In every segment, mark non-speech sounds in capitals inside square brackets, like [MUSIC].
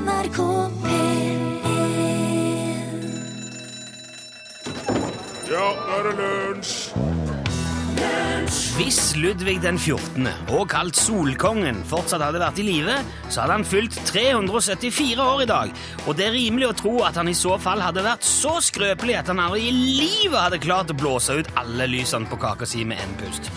NRK P1 Ja, nå er det lunsj! Hvis Ludvig den 14., og kalt Solkongen, fortsatt hadde vært i live, så hadde han fylt 374 år i dag, og det er rimelig å tro at han i så fall hadde vært så skrøpelig at han aldri i livet hadde klart å blåse ut alle lysene på kaka si med én pust.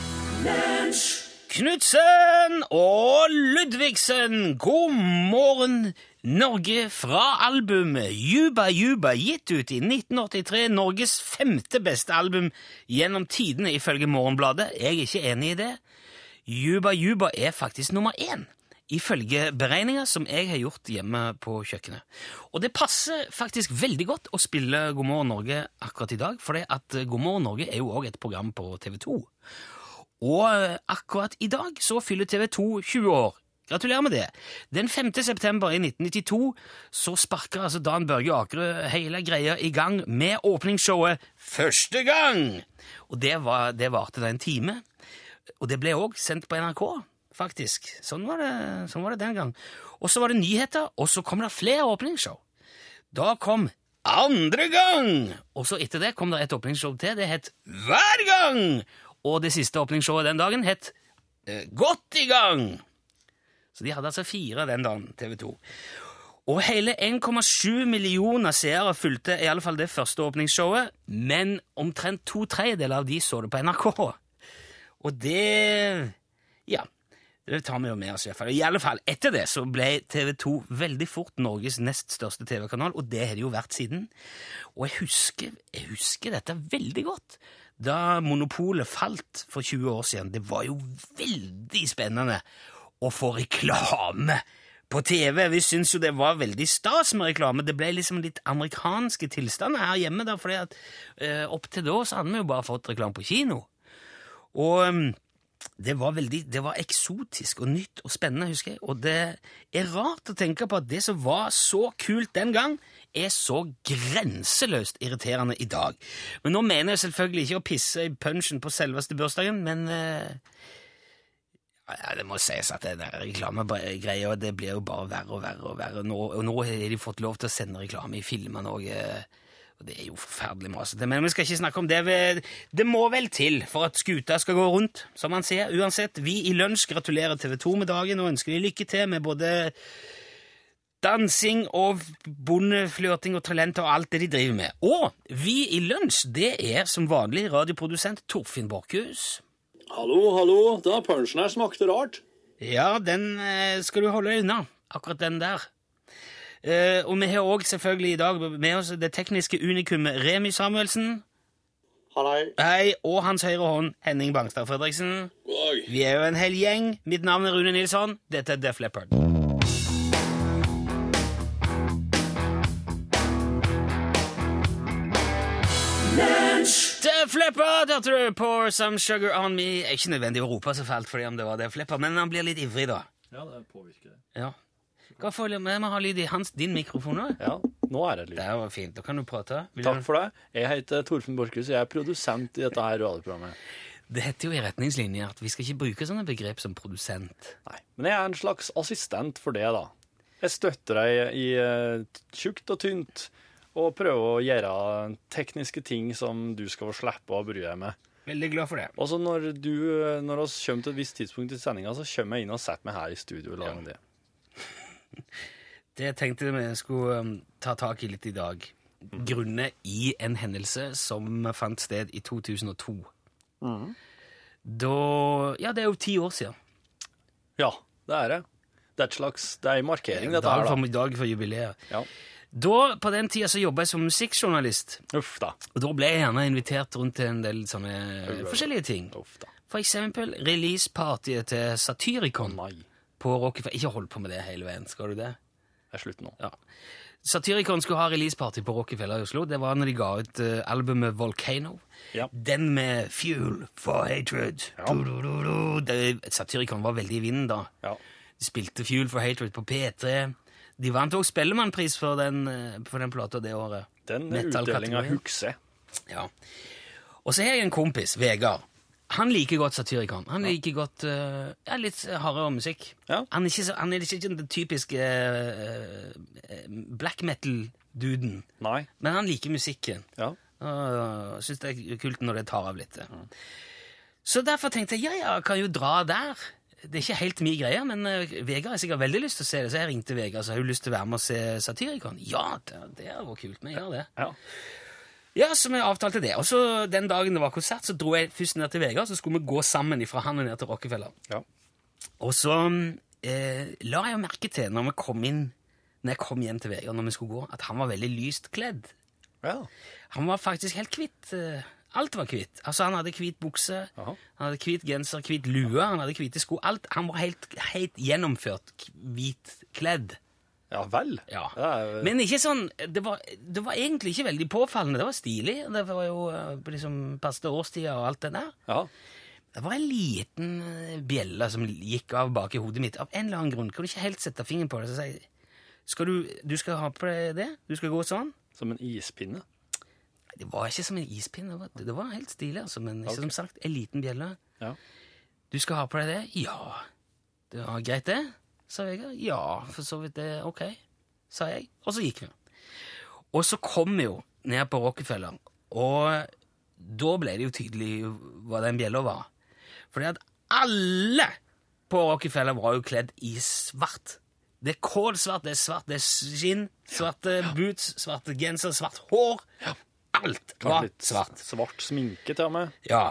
Knutsen og Ludvigsen, god morgen, Norge, fra albumet Juba Juba, gitt ut i 1983, Norges femte beste album gjennom tidene ifølge Morgenbladet. Jeg er ikke enig i det. Juba Juba er faktisk nummer én. Ifølge beregninger som jeg har gjort hjemme på kjøkkenet. Og det passer faktisk veldig godt å spille God morgen Norge akkurat i dag, for at God morgen Norge er jo òg et program på TV 2. Og eh, akkurat i dag så fyller TV 2 20 år. Gratulerer med det. Den 5. september i 1992 så sparker altså Dan Børge Akerø hele greia i gang med åpningsshowet Første gang! Og det, var, det varte da en time. Og det ble òg sendt på NRK, faktisk. Sånn var, det, sånn var det den gang. Og så var det nyheter, og så kom det flere åpningsshow. Da kom Andre gang! Og så etter det kom det et åpningsshow til. Det het Hver gang! Og det siste åpningsshowet den dagen het eh, Godt i gang! Så de hadde altså fire den dagen, TV 2. Og hele 1,7 millioner seere fulgte i alle fall det første åpningsshowet, men omtrent to tredjedeler av de så det på NRK. Og det Ja. Det tar vi jo med oss, i hvert fall. I alle fall, etter det så ble TV 2 veldig fort Norges nest største TV-kanal, og det har det jo vært siden. Og jeg husker, jeg husker dette veldig godt. Da monopolet falt for 20 år siden, det var jo veldig spennende å få reklame på TV. Vi syntes jo det var veldig stas med reklame. Det ble liksom litt amerikanske tilstander her hjemme, da, fordi at eh, opp til da så hadde vi jo bare fått reklame på kino. Og um, det var veldig, det var eksotisk og nytt og spennende, husker jeg. Og det er rart å tenke på at det som var så kult den gang, er så grenseløst irriterende i dag. Men nå mener jeg selvfølgelig ikke å pisse i punsjen på selveste bursdagen, men eh, ja, Det må sies at der reklamegreia det blir jo bare verre og verre. Og verre. Nå, og nå har de fått lov til å sende reklame i filmene òg. Og det er jo forferdelig masete. Men vi skal ikke snakke om det. Det må vel til for at skuta skal gå rundt, som man sier. Uansett, vi i Lunsj gratulerer TV 2 med dagen og ønsker de lykke til med både dansing og bondeflørting og talent og alt det de driver med. Og vi i Lunsj, det er som vanlig radioprodusent Torfinn Borchhus. Hallo, hallo. Da punsjen her smakte rart. Ja, den eh, skal du holde unna. Akkurat den der. Eh, og vi har òg selvfølgelig i dag med oss det tekniske unikummet Remi Samuelsen. Hallei. Hei, og hans høyre hånd Henning Bangstad Fredriksen. Oi. Vi er jo en hel gjeng. Mitt navn er Rune Nilsson. Dette er Def Leppard. Hørte du? Pour some sugar on me. Er ikke nødvendig å rope så fælt fordi om det var det Flipper, men han blir litt ivrig, da. Ja, det påvirker det. Ja. Vi med ha lyd i hans, din mikrofon òg? Ja, nå er det lyd. Det var fint. Da kan du prate. Vil Takk for det. Jeg heter Torfinn Borchhus, jeg er produsent i dette her radioprogrammet. Det heter jo i retningslinjer at vi skal ikke bruke sånne begrep som produsent. Nei, men jeg er en slags assistent for det, da. Jeg støtter deg i i tjukt og tynt, og prøve å gjøre tekniske ting som du skal få slippe å bry deg med. Veldig glad for det. Og så når du, når vi kommer til et visst tidspunkt i sendinga, så kommer jeg inn og setter meg her i studio og lager det. [LAUGHS] Det tenkte jeg vi skulle um, ta tak i litt i dag. Grunnet i en hendelse som fant sted i 2002. Da Ja, det er jo ti år siden. Ja, det er det. Det er et slags, det er en markering, dette Dag her, for, da. dag for jubileet. Ja. Da, På den tida så jobba jeg som musikkjournalist. Uff da. Og da ble jeg gjerne invitert rundt til en del sånne forskjellige ting. Uff da. For eksempel releasepartyet til Satyricon Nei. på Rockefeller. Ikke hold på med det hele veien, skal du det? Det er slutt nå. Ja. Satyricon skulle ha releaseparty på Rockefeller i Oslo. Det var når de ga ut uh, albumet Volcano. Ja. Den med Fuel for Hatred. Ja. Du, du, du, Satyricon var veldig i vinden da. Ja. De spilte Fuel for Hatred på P3. De vant òg Spellemannpris for den, eh, for den plata det året. Den utdelinga husker. Ja. Og så har jeg en kompis, Vegard. Han liker godt Satyricon. Han liker godt uh, ja, litt hardere musikk. Ja. Han er ikke, så, han er ikke den typiske eh, eh, black metal-duden, men han liker musikken. Ja. Og syns det er kult når det tar av litt. Så derfor tenkte jeg ja, ja, kan jo dra der. Det er ikke helt min greie, men eh, Vegard har sikkert veldig lyst til å se det, så jeg ringte Vegard så har hun lyst til å være med og se Satirikon. Ja, det, det vært kult. Vi gjør det. ja. Ja, så vi avtalte det. Og så den dagen det var konsert, så dro jeg først ned til Vegard, så skulle vi gå sammen fra han og ned til Rockefeller. Ja. Og så eh, la jeg jo merke til, når vi kom inn, når jeg kom hjem til Vegard, når vi skulle gå, at han var veldig lyst kledd. ja. Han var faktisk helt kvitt. eh, Alt var kvitt. Altså, han hadde hvit bukse, Aha. han hadde hvit genser, hvit lue, han hadde hvite sko. Alt, han var helt, helt gjennomført hvit kledd. Ja vel. Ja. Er, Men ikke sånn det var, det var egentlig ikke veldig påfallende. Det var stilig. Det var jo eh, liksom passet årstida og alt det der. ja. Det var en liten eh, bjelle som gikk av bak i hodet mitt. Av en eller annen grunn. Du ikke helt sette fingeren på det? Så jeg, skal du, du skal ha på deg det? Du skal gå sånn? Som en ispinne. Det var ikke som en ispinne. Det var, Det var helt stilig, altså. Men ikke Ok. som sagt, en liten bjelle. Ja. Du skal ha på deg det? Ja. Det var greit, det? sa Vegard. Ja, for så vidt det. Ok, sa jeg. Og så gikk vi. Og så kom vi jo ned på Rockefeller, og da ble det jo tydelig hva den bjella var. Fordi at alle på Rockefeller var jo kledd i svart. Det er kålsvart, det er svart, det er skinn, svarte boots, svarte genser, svart hår. Alt var svart. Svart sminke til og med. Ja.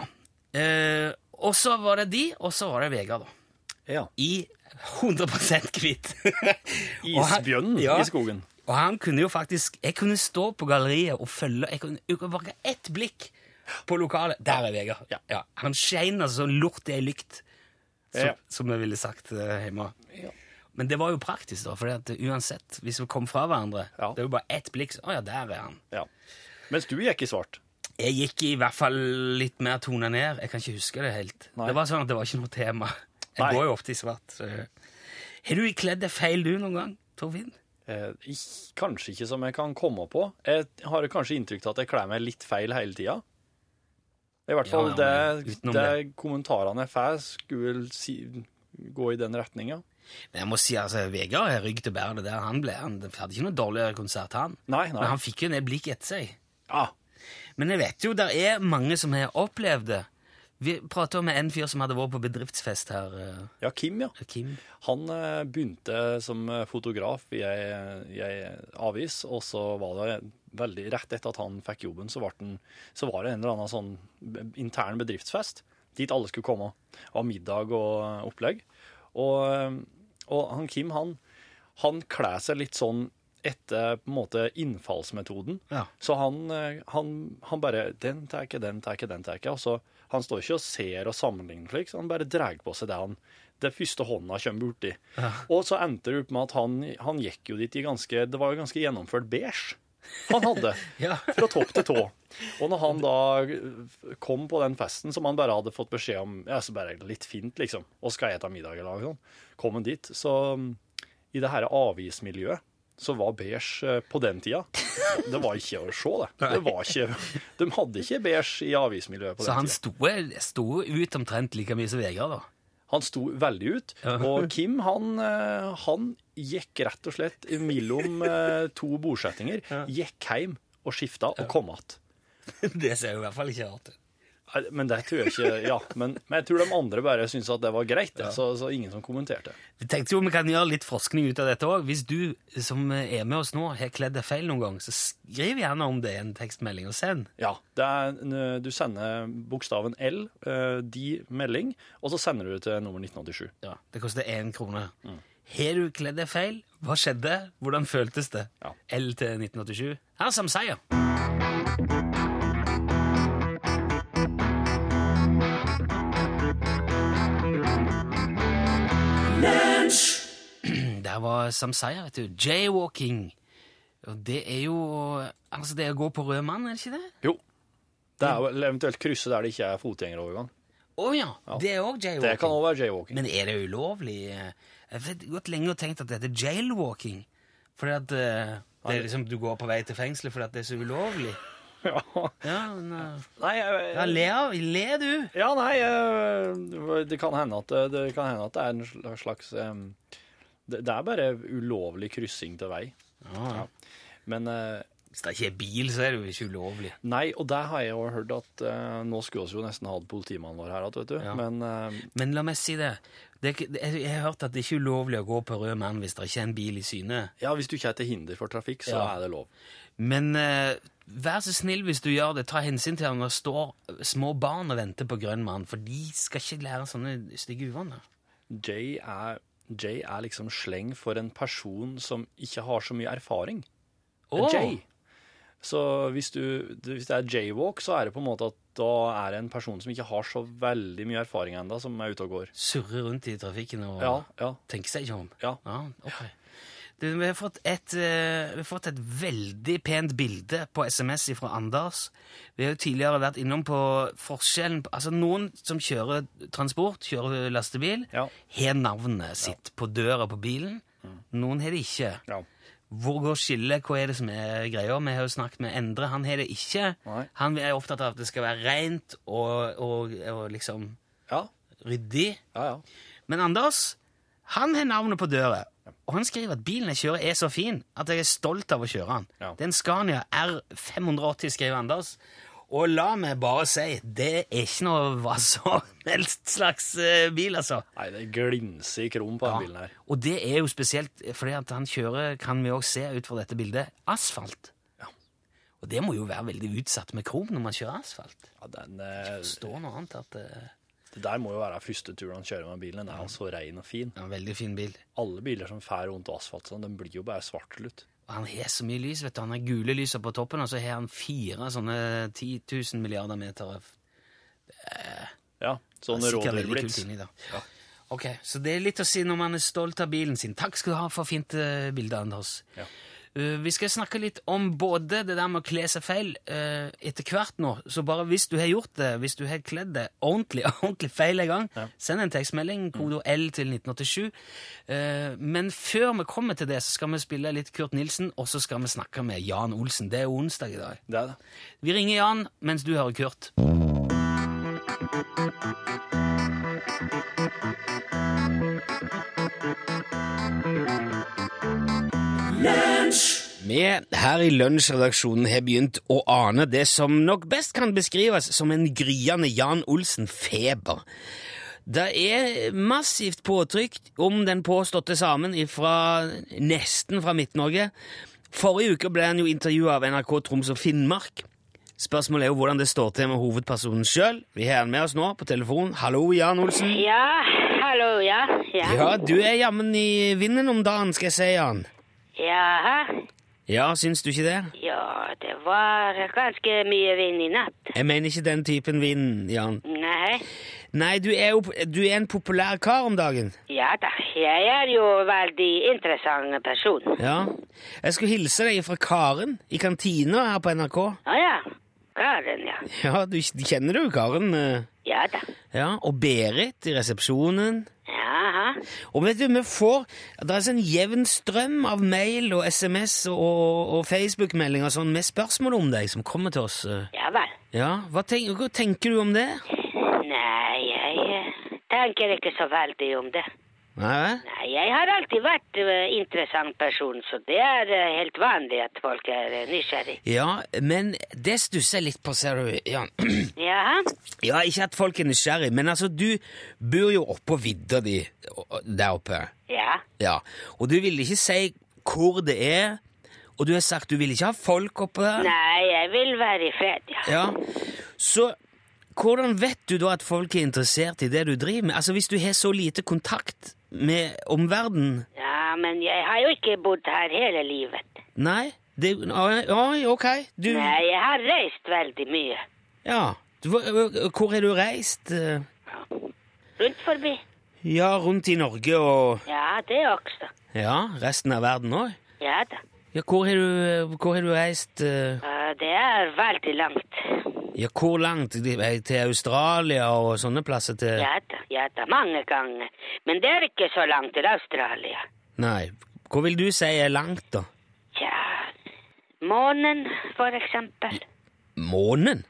Eh, og så var det de, og så var det Vegard, da. Ja. I 100 hvitt. [LAUGHS] Isbjørnen ja, i skogen. Og han kunne jo faktisk Jeg kunne stå på galleriet og følge Jeg kunne, jeg kunne bare ett blikk på lokalet. Der er Vegard. Ja. Han skein altså lort i ei lykt, som, Ja. som jeg ville sagt eh, hjemme. Ja. Men det var jo praktisk, da, for uansett, hvis vi kom fra hverandre Ja. Det er jo bare ett blikk. så- Å ja, der er han. Mens du gikk i svart. Jeg gikk i hvert fall litt mer tona ned. Jeg kan ikke huske det helt. Nei. Det var sånn at det var ikke noe tema. Jeg Nei. går jo ofte i svart. Så. Har du kledd deg feil du noen gang, Torfinn? Eh, kanskje ikke som jeg kan komme på. Jeg har kanskje inntrykk av at jeg kler meg litt feil hele tida. I hvert fall Ja, det, det, det kommentarene jeg får, skulle si, gå i den retninga. Men jeg må si, altså, Vegard har rygg til å bære det der han ble. Han hadde ikke noe dårligere konsert, han. Nei, nei. Men han fikk jo ned blikket blikk etter seg. Ja. Men jeg vet jo, det er mange som har opplevd det. Vi prata med en fyr som hadde vært på bedriftsfest her. eh, ja, Kim, ja. Kim. Han eh, begynte som eh, fotograf i ei, avis, og så var det veldig rett etter at han fikk jobben, så, den, så var det en eller annen sånn intern bedriftsfest dit alle skulle komme. Av middag og opplegg. Og, og han Kim, han, han kler seg litt sånn etter på en måte innfallsmetoden. Ja. Så han, eh, han, han bare Den tar ikke, den tar ikke, den tar ikke. Og så, han står ikke og ser og sammenligner slik, så han bare drar på seg det han det første hånda kommer borti. Og så endte det opp med at han, han gikk jo dit i ganske Det var jo ganske gjennomført beige. Han hadde. [LAUGHS] Ja. Fra topp til tå. Og når han da kom på den festen som han bare hadde fått beskjed om Ja, så bare litt fint, liksom. Og skal jeg middag eller noe sånt. Kom han dit. Så i det her avismiljøet så var beige eh, på den tida Det var ikke å se, det. det var ikke, de hadde ikke beige i avismiljøet på Så den han tida. sto, sto ut omtrent like mye som Vegard, da. Han sto veldig ut. Og Kim, han, eh, han gikk rett og slett mellom eh, to bordsettinger. Gikk hjem og skifta og kom att. [LAUGHS] Det ser jo i hvert fall ikke rart ut. Men det tror jeg ikke Ja, men, men jeg tror de andre bare syntes at det var greit, ja. så, så ingen som kommenterte. Vi tenkte jo vi kan gjøre litt forskning ut av dette òg. Hvis du som er med oss nå, har kledd deg feil noen gang, så skriv gjerne om det i en tekstmelding og send. Ja, det er, du sender bokstaven L, eh, de melding, og så sender du det til nummer 1987. Ja, Det koster én krone. Har du kledd deg feil? Hva skjedde? Hvordan føltes det? Ja. L til 1987. Her er Sam Seier. Der var Sam Seier, vet du. Jaywalking. Og det er jo Altså, det er å gå på rød mann, er det ikke det? Jo. Det er jo eventuelt krysse der det ikke er fotgjengerovergang. Å ja. Det er òg jaywalking. Det kan òg være jaywalking. Men er det ulovlig? Jeg har gått lenge og tenkt at det heter jailwalking. Fordi at uh, det er liksom, du går på vei til fengselet fordi at det er så ulovlig. [LAUGHS] Ja, Ja, men, eh, nei, jeg, ja le, le du. Ja, nei, eh, det kan hende at det, det, kan hende at det er en slags eh, det, det er bare ulovlig kryssing til vei. Ja. Men eh, Hvis det ikke er bil, så er det jo ikke ulovlig. nei, og der har jeg jo hørt at eh, nå skulle vi jo nesten hatt politimannen vår her igjen, vet du. Ja. Men eh, Men la meg si det. det er ikke, jeg jeg har hørt at det er ikke ulovlig å gå på rød mann hvis det ikke er en bil i syne. ja, hvis du ikke er til hinder for trafikk, så Ja. er det lov. Men eh, vær så snill hvis du gjør det. Ta hensyn til når det står små barn og venter på grønn mann, for de skal ikke lære sånne stygge uvaner. Jay er, Jay er liksom sleng for en person som ikke har så mye erfaring. Åh. Jay. Så hvis, du, hvis det er jaywalk, så er det på en måte at da er det en person som ikke har så veldig mye erfaring ennå, som er ute og går. Surrer rundt i trafikken og Ja, ja, tenker seg ikke om. ja. ok. Du, vi, har fått et, eh, vi har fått et veldig pent bilde på SMS fra Anders. Vi har jo tidligere vært innom på forskjellen Altså, noen som kjører transport, kjører lastebil, Ja. har navnet sitt på døra på bilen. Noen har det ikke. ja. Hvor går skillet? Hva er det som er greia? Vi har jo snakket med Endre. Han har det ikke. Nei. Han er opptatt av at det skal være rent og, og, og liksom Ja, ryddig. ja. ja. Men Anders, han har navnet på døra. Og han skriver at bilen jeg kjører er så fin at jeg er stolt av å kjøre den. Ja. Det er en Scania R580, skriver Anders. Og la meg bare si, det er ikke noe hva som [LAUGHS] helst slags eh, bil, altså. Nei, det glinser i krom på den Ja. bilen her. Og det er jo spesielt fordi at han kjører, kan vi også se ut fra dette bildet, asfalt. Ja. Og det må jo være veldig utsatt med krom når man kjører asfalt. Ja, den, eh, Står noe annet at eh, det der må jo være første turen han kjører med bilen. Den er jo så ren og fin. er veldig fin bil. Alle biler som fær rundt asfalt sånn, den blir jo bare svart til slutt. Han har så mye lys, vet du. Han har gule lyser på toppen, og så har han fire sånne 10 000 milliarder meter. Ja, Det er sikkert veldig rådyrblitz. kult. Ok, Så det er litt å si når man er stolt av bilen sin. Takk skal du ha for fint uh, bilde, Anders. Ja. Uh, vi skal snakke litt om både det der med å kle seg feil uh, etter hvert nå. Så bare hvis du har gjort det, hvis du har kledd det ordentlig [LAUGHS] ordentlig feil en gang, Ja. send en tekstmelding, kode L til 1987. Uh, men før vi kommer til det, så skal vi spille litt Kurt Nilsen, og så skal vi snakke med Jan Olsen. Det er onsdag i dag. Det er det. Vi ringer Jan mens du hører Kurt. Vi her i Lunsjredaksjonen har begynt å ane det som nok best kan beskrives som en gryende Jan Olsen-feber. Det er massivt påtrykk om den påståtte samen fra nesten fra Midt-Norge. Forrige uke ble han jo intervjua av NRK Troms og Finnmark. Spørsmålet er jo hvordan det står til med hovedpersonen sjøl. Vi har han med oss nå på telefon. Hallo, Jan Olsen. Ja, hallo, ja. Ja. Ja, du er jammen i vinden om dagen, skal jeg si, Jan. Jaha. Ja, syns du ikke det? Ja, det var ganske mye vind i natt. Jeg mener ikke den typen vind, Jan. Nei. Nei, du er jo du er en populær kar om dagen. Ja da, jeg er jo veldig interessant person. Ja. Jeg skulle hilse deg fra Karen i kantina her på NRK. Å ja. Karen, ja. Ja, du kjenner du Karen? eh? Ja da. Ja, Og Berit i resepsjonen. Jaha. Og vet du, vi får Det er sånn jevn strøm av mail og SMS og, og Facebook-meldinger sånn med spørsmål om deg som kommer til oss. eh. Ja vel. Ja, Hva, tenk, hva tenker du om det? Nei, jeg eh, tenker ikke så veldig om det. Nei? Nei, jeg har alltid vært uh, interessant person, så det er uh, helt vanlig at folk er uh, nysgjerrig. Ja, men det stusser jeg litt på, ser du, Jan. [CLEARS THROAT] Jaha. Ja, ikke at folk er nysgjerrig, men altså, du bor jo oppå vidda di der oppe. Ja. Ja, og du vil ikke si hvor det er, og du har sagt du vil ikke ha folk oppe der. Nei, jeg vil være i fred, ja. Ja, så hvordan vet du da at folk er interessert i det du driver med? Altså, hvis du har så lite kontakt med omverdenen? Ja, men jeg har jo ikke bodd her hele livet. Nei? Det, oi, ok, du... Nei, jeg har reist veldig mye. Ja, du, hvor har du reist? Rundt forbi. Ja, rundt i Norge og... Ja, det også. Ja, resten av verden også? Ja da. Ja, hvor har du, hvor har du reist? eh? Det er veldig langt. Ja, hvor langt? Til Australia og sånne plasser til... Ja da, ja da, mange ganger. Men det er ikke så langt til Australia. Nei, hvor vil du si er langt da? Ja, månen, for eksempel. Månen?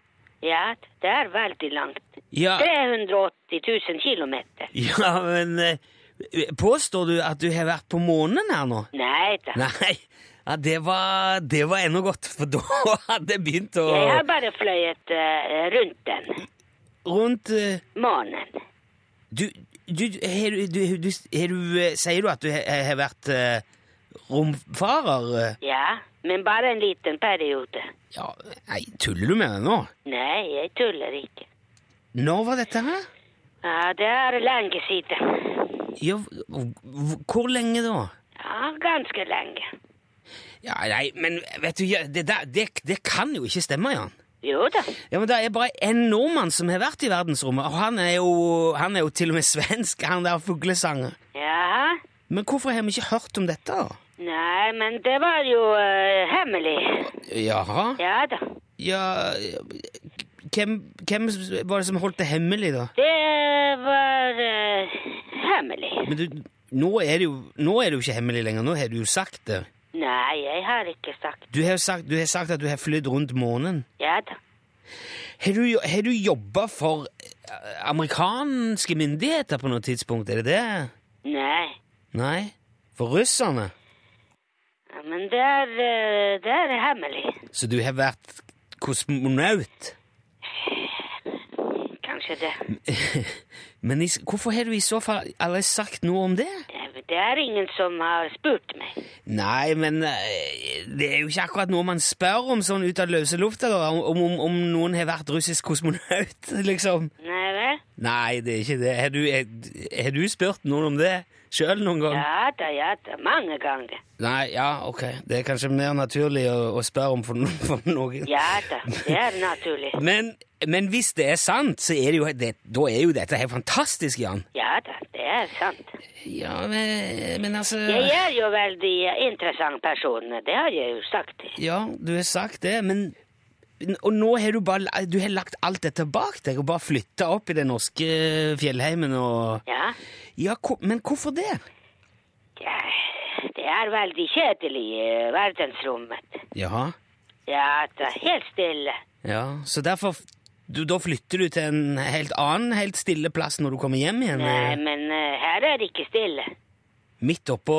Ja, det er veldig langt. Ja, 380 000 kilometer. ja men eh, Påstår du at du har vært på månen her nå? Nei da. Nei, ja, det var, det var ennå godt, for [LAUGHS] da hadde jeg begynt å Jeg har bare fløyet eh, rundt den. Rundt eh, Månen. Du, du, har du, du, du, har du eh, Sier du at du har, har vært eh, romfarer? eh? Ja, men bare en liten periode. Ja, nei, tuller du med meg nå? Nei, jeg tuller ikke. Når var dette her? Ja, det er lenge siden. Ja, v- v- hvor lenge da? Ja, ganske lenge. Ja, nei, men vet du, det, der- det, det kan jo ikke stemme, Jan. Jo da. Ja, men Det er bare en nordmann som har vært i verdensrommet, og han er jo, han er jo til og med [LAUGHS] svensk, han der fuglesanger. Ja, Men hvorfor har vi ikke hørt om dette? da? nei, men det var jo eh, hemmelig. Jaha? Ja da. Ja hvem, hvem var det som holdt det hemmelig, da? Det var eh, hemmelig. Men du, nå er, det jo, nå er det jo ikke hemmelig lenger. Nå har du jo sagt det. Nei, jeg har ikke sagt. Du har sagt, du har sagt at du har flydd rundt månen. Ja da. Har du, har du jobba for eh, amerikanske myndigheter på noe tidspunkt? Er det det? Nei. Nei? For russerne? Ja, Men det er, eh, det er hemmelig. Så du har vært kosmonaut? Kanskje det. [LAUGHS] Men i, hvorfor har du i så fall aldri sagt noe om det? Det er ingen som har spurt meg. Nei, men eh, det er jo ikke akkurat noe man spør om sånn ut av løse lufta. Om, om, om noen har vært russisk kosmonaut, [LAUGHS] liksom. Nei vel? Nei, det er ikke det. Har du, har, har du spurt noen om det sjøl noen gang? Ja da, ja da. Mange ganger. Nei, ja, ok. Det er kanskje mer naturlig å, å spørre om for, no [LAUGHS] for noen. Ja da, det er naturlig. [LAUGHS] Men, men hvis det er sant, så er det jo, det, da er jo dette helt fantastisk, Jan. Ja da, det er sant. Ja, men, men altså Jeg er jo veldig interessant person, det har jeg jo sagt. Ja, du har sagt det, men Og nå har du bare Du har lagt alt dette bak deg og bare flytta opp i den norske fjellheimen og Ja, Ja, men hvorfor det? ja det er veldig kjedelig i verdensrommet. Jaha. Ja det er helt stille. Ja, så derfor du, Da flytter du til en helt annen, helt stille plass når du kommer hjem igjen? Nei, eh, men eh, her er det ikke stille. Midt oppå,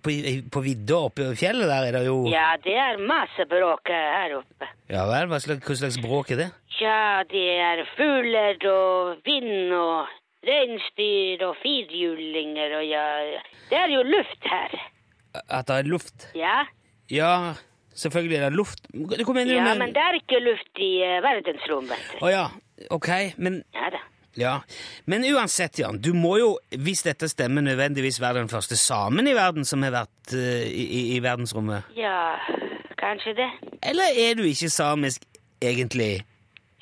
på vidda oppe i fjellet der er det jo Ja, det er masse bråk her oppe. Ja vel, hva slags, hva slags bråk er det? Ja, det er fugler og vind og reinsdyr og firhjulinger og ja Det er jo luft her. At det er luft? Ja, Ja, selvfølgelig er det luft. Hva mener du ja men det er ikke luft i eh, verdensrommet. Å ja, ok, men Ja da. Ja, Men uansett, Jan, du må jo, hvis dette stemmer, nødvendigvis være den første samen i verden som har vært uh, i, i, verdensrommet. Ja, kanskje det. Eller er du ikke samisk egentlig?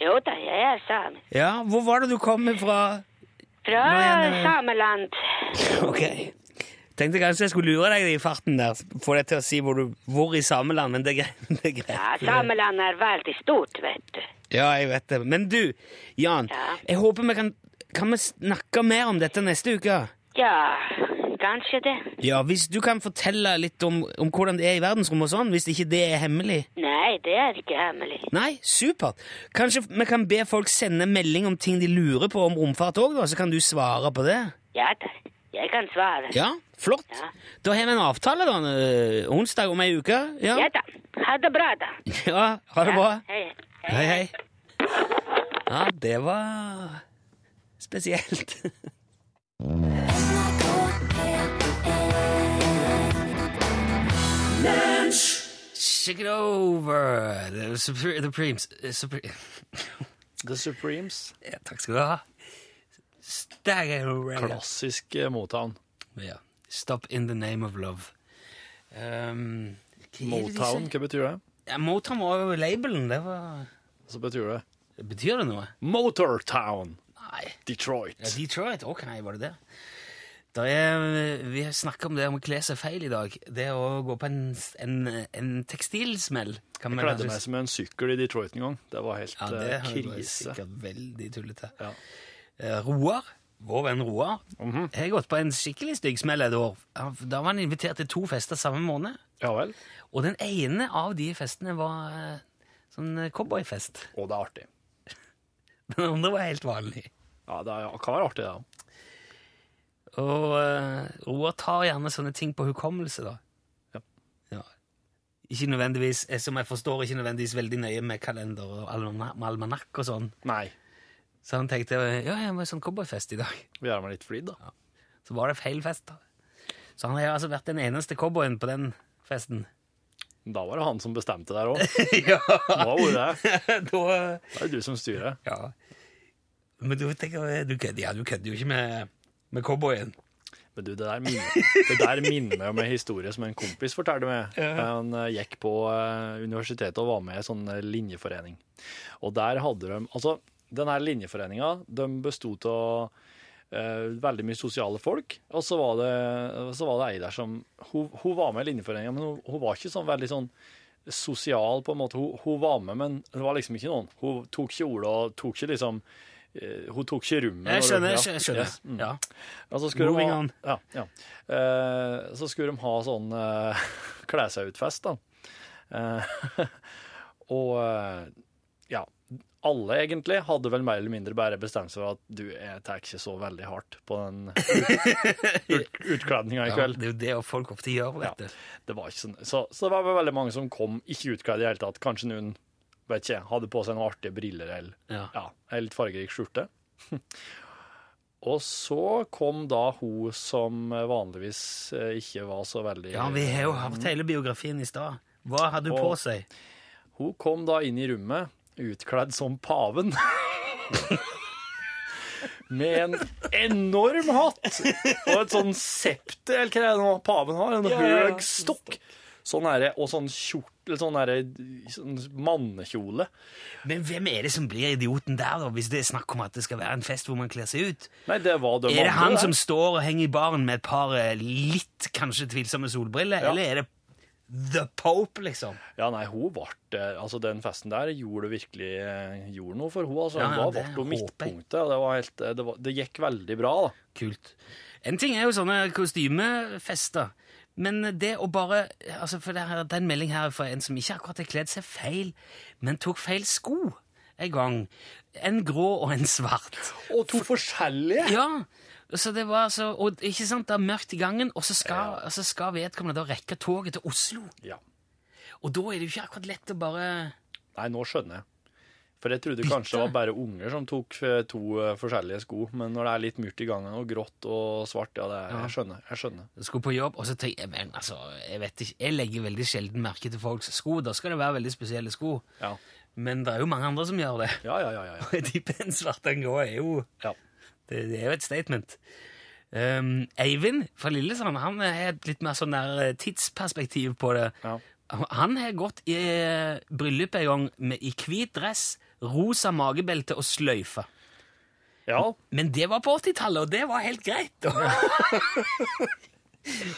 Jo da, jeg er samisk. Ja, hvor var det du kom fra? Fra sameland. [LAUGHS] Ok. Tenkte kanskje jeg skulle lure deg i farten der, få deg til å si hvor, du, hvor i sameland, men det. Det er greit. Ja, sameland er veldig stort, vet du. Ja, jeg vet det. Men du, Jan, Ja. jeg håper vi kan Kan vi snakke mer om dette neste uke? Ja, kanskje det. Ja, hvis du kan fortelle litt om, om hvordan det er i verdensrommet og sånn, hvis ikke det er hemmelig. Nei, det er ikke hemmelig. Nei, supert. Kanskje vi kan be folk sende melding om ting de lurer på om romfart òg, så kan du svare på det? Ja da, jeg kan svare. Ja, flott. Ja. Da har vi en avtale, da. øh, Onsdag om ei uke. Ja, Ja da. Ha det bra, da. [LAUGHS] ja ha det bra. Ja, hei. Hei, hei. Ja, det var spesielt. Shake it over. The, Supre the Preems. Supre The Supremes. ja, takk skal du ha. Stagger. Klassisk eh, Motown. Ja. Stop in the name of love. Um, hva det Motown, hva betyr det? Ja, Motown var jo labelen. Det var Så betyr det Betyr det noe? Motortown. Nei. Detroit. Ja, Detroit? Ok, var det det? Er, vi snakker snakket om det om å kle seg feil i dag. Det å gå på en, en, en tekstilsmell. Kan Jeg kledde meg som en sykkel i Detroit en gang. Det var helt Ja, det eh, krise. sikkert veldig tullete. Ja. Eh, Roar, vår venn Roar, Mhm. jeg har gått på en skikkelig stygg smell et år. Da var han invitert til to fester samme måned. ja vel. Og den ene av de festene var eh, Sånn eh, cowboyfest. Og det er artig. [LAUGHS] Den andre var helt vanlig. Ja, det er, kan være artig, det òg. Og uh, Roar tar gjerne sånne ting på hukommelse, da. Ja. Ja. Ikke nødvendigvis, som jeg forstår, ikke nødvendigvis veldig nøye med kalender og almanakk og sånn. Nei. Så han tenkte ja, jeg må ha sånn cowboyfest i dag. Vi gjør meg litt flid, da. Så var det feil fest. da. Så han har altså vært den eneste cowboyen på den festen. Da var det han som bestemte der òg. [LAUGHS] ja, Hva var det? da [LAUGHS] Det er du som styrer. Ja. Men du tenker, du kødder, ja, jo ikke med, med cowboyen. Men du, det der minner, det minner meg om en historie som en kompis fortalte meg. Han eh, gikk på eh, universitetet og var med i en sånn eh, linjeforening. Og der hadde de Altså, denne linjeforeninga de bestod av uh, veldig mye sosiale folk. Og så var det, så var det ei der som hun, hun var med i linjeforeninga, men hun, hun var ikke sånn veldig sånn sosial, på en måte. Hun, hun var med, men det var liksom ikke noen. Hun tok ikke ordet og tok ikke liksom eh, Hun tok ikke rommet. Jeg skjønner. jeg skjønner. Ja. mm. Ja. Så skulle, Moving ha, on. ja, ja. Uh, så skulle de ha sånn uh, [LAUGHS] kle seg ut-fest, da. Uh, [LAUGHS] og alle egentlig hadde vel mer eller mindre bare bestemt seg for at du, jeg tar ikke så veldig hardt på den [LAUGHS] ut, ut, utkledninga i Ja, kveld. det er jo det folk ofte gjør. Ja. vet du. Det var ikke sånn. Så, så det var vel veldig mange som kom ikke utkledd i det hele tatt. Kanskje noen vet ikke, hadde på seg noen artige briller eller Ja. ja, en litt fargerik skjorte. [LAUGHS] Og så kom da hun som vanligvis eh, ikke var så veldig Ja, vi har jo hatt hele biografien i stad. Hva hadde hun på seg? Hun kom da inn i rommet utkledd som paven. Med en enorm hatt og et sånn septer, eller hva det er nå paven har. En Ja, høy stokk. Sånn derre- og sånn kjortel, sånn derre sånn mannekjole. Men hvem er det som blir idioten der, da, hvis det er snakk om at det skal være en fest hvor man kler seg ut? Nei, det var de Er det han der. som står og henger i baren med et par eh, litt kanskje tvilsomme solbriller, Ja. eller er det The Pope, liksom? Ja, nei, hun ble Altså, den festen der gjorde virkelig eh, gjorde noe for hun altså. Ja, ja, det ble hun midtpunktet, og det var helt eh, det, var, det gikk veldig bra, da. Kult. En ting er jo sånne kostymefester, men det å bare altså For det, her, Den er en melding her fra en som ikke akkurat har kledd seg feil, men tok feil sko en gang. En grå og en svart. Og to forskjellige! Ja, så det var altså, og ikke sant, det er mørkt i gangen, og så skal, så skal vedkommende da rekke toget til Oslo. Ja. Og da er det jo ikke akkurat lett å bare Nei, nå skjønner jeg. For jeg trodde kanskje det var bare unger som tok eh, to eh, forskjellige sko, men når det er litt mørkt i gangen, og grått og svart, ja, det er, jeg skjønner. Jeg skjønner. skulle på jobb, og så tenker jeg, men altså, jeg vet ikke, jeg legger veldig sjelden merke til folks sko, da skal det være veldig spesielle sko. Ja, Men det er jo mange andre som gjør det. ja, ja. ja, ja, Og [LAUGHS] de tipper en svart grå er jo ja. Det, det er jo et statement. Um, Eivind fra Lillesand han har et litt mer sånn der eh, tidsperspektiv på det. Ja. Han har gått i eh, bryllup en gang med, i hvit dress, rosa magebelte og sløyfe. ja. Men det var på 80-tallet, og det var helt greit. [LAUGHS]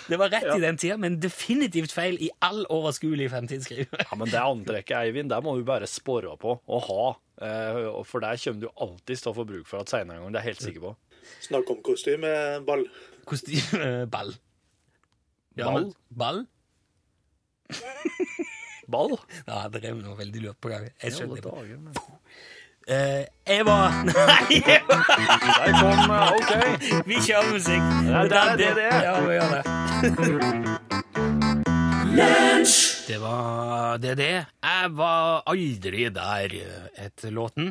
det var rett i den tida, men definitivt feil i all overskuelig fremtidsskriving. Ja, men det antrekket, Eivind, det må du bare spore på og ha. Eh, og For der kommer du alltid til å få bruk for at senere en gang, det er jeg helt sikker på. Snakk om kostymeball. Kostymeball. Ja, Ball? Ball? Ball? Ja, det drev noe veldig lurt på gang. Jeg skjønner det. dager, Eva! Jeg var [LAUGHS] Nei! jeg Der kom eh, OK. Vi kjører musikk. Det er det det er. Ja, vi gjør det. Det var det det. Jeg var aldri der etter låten.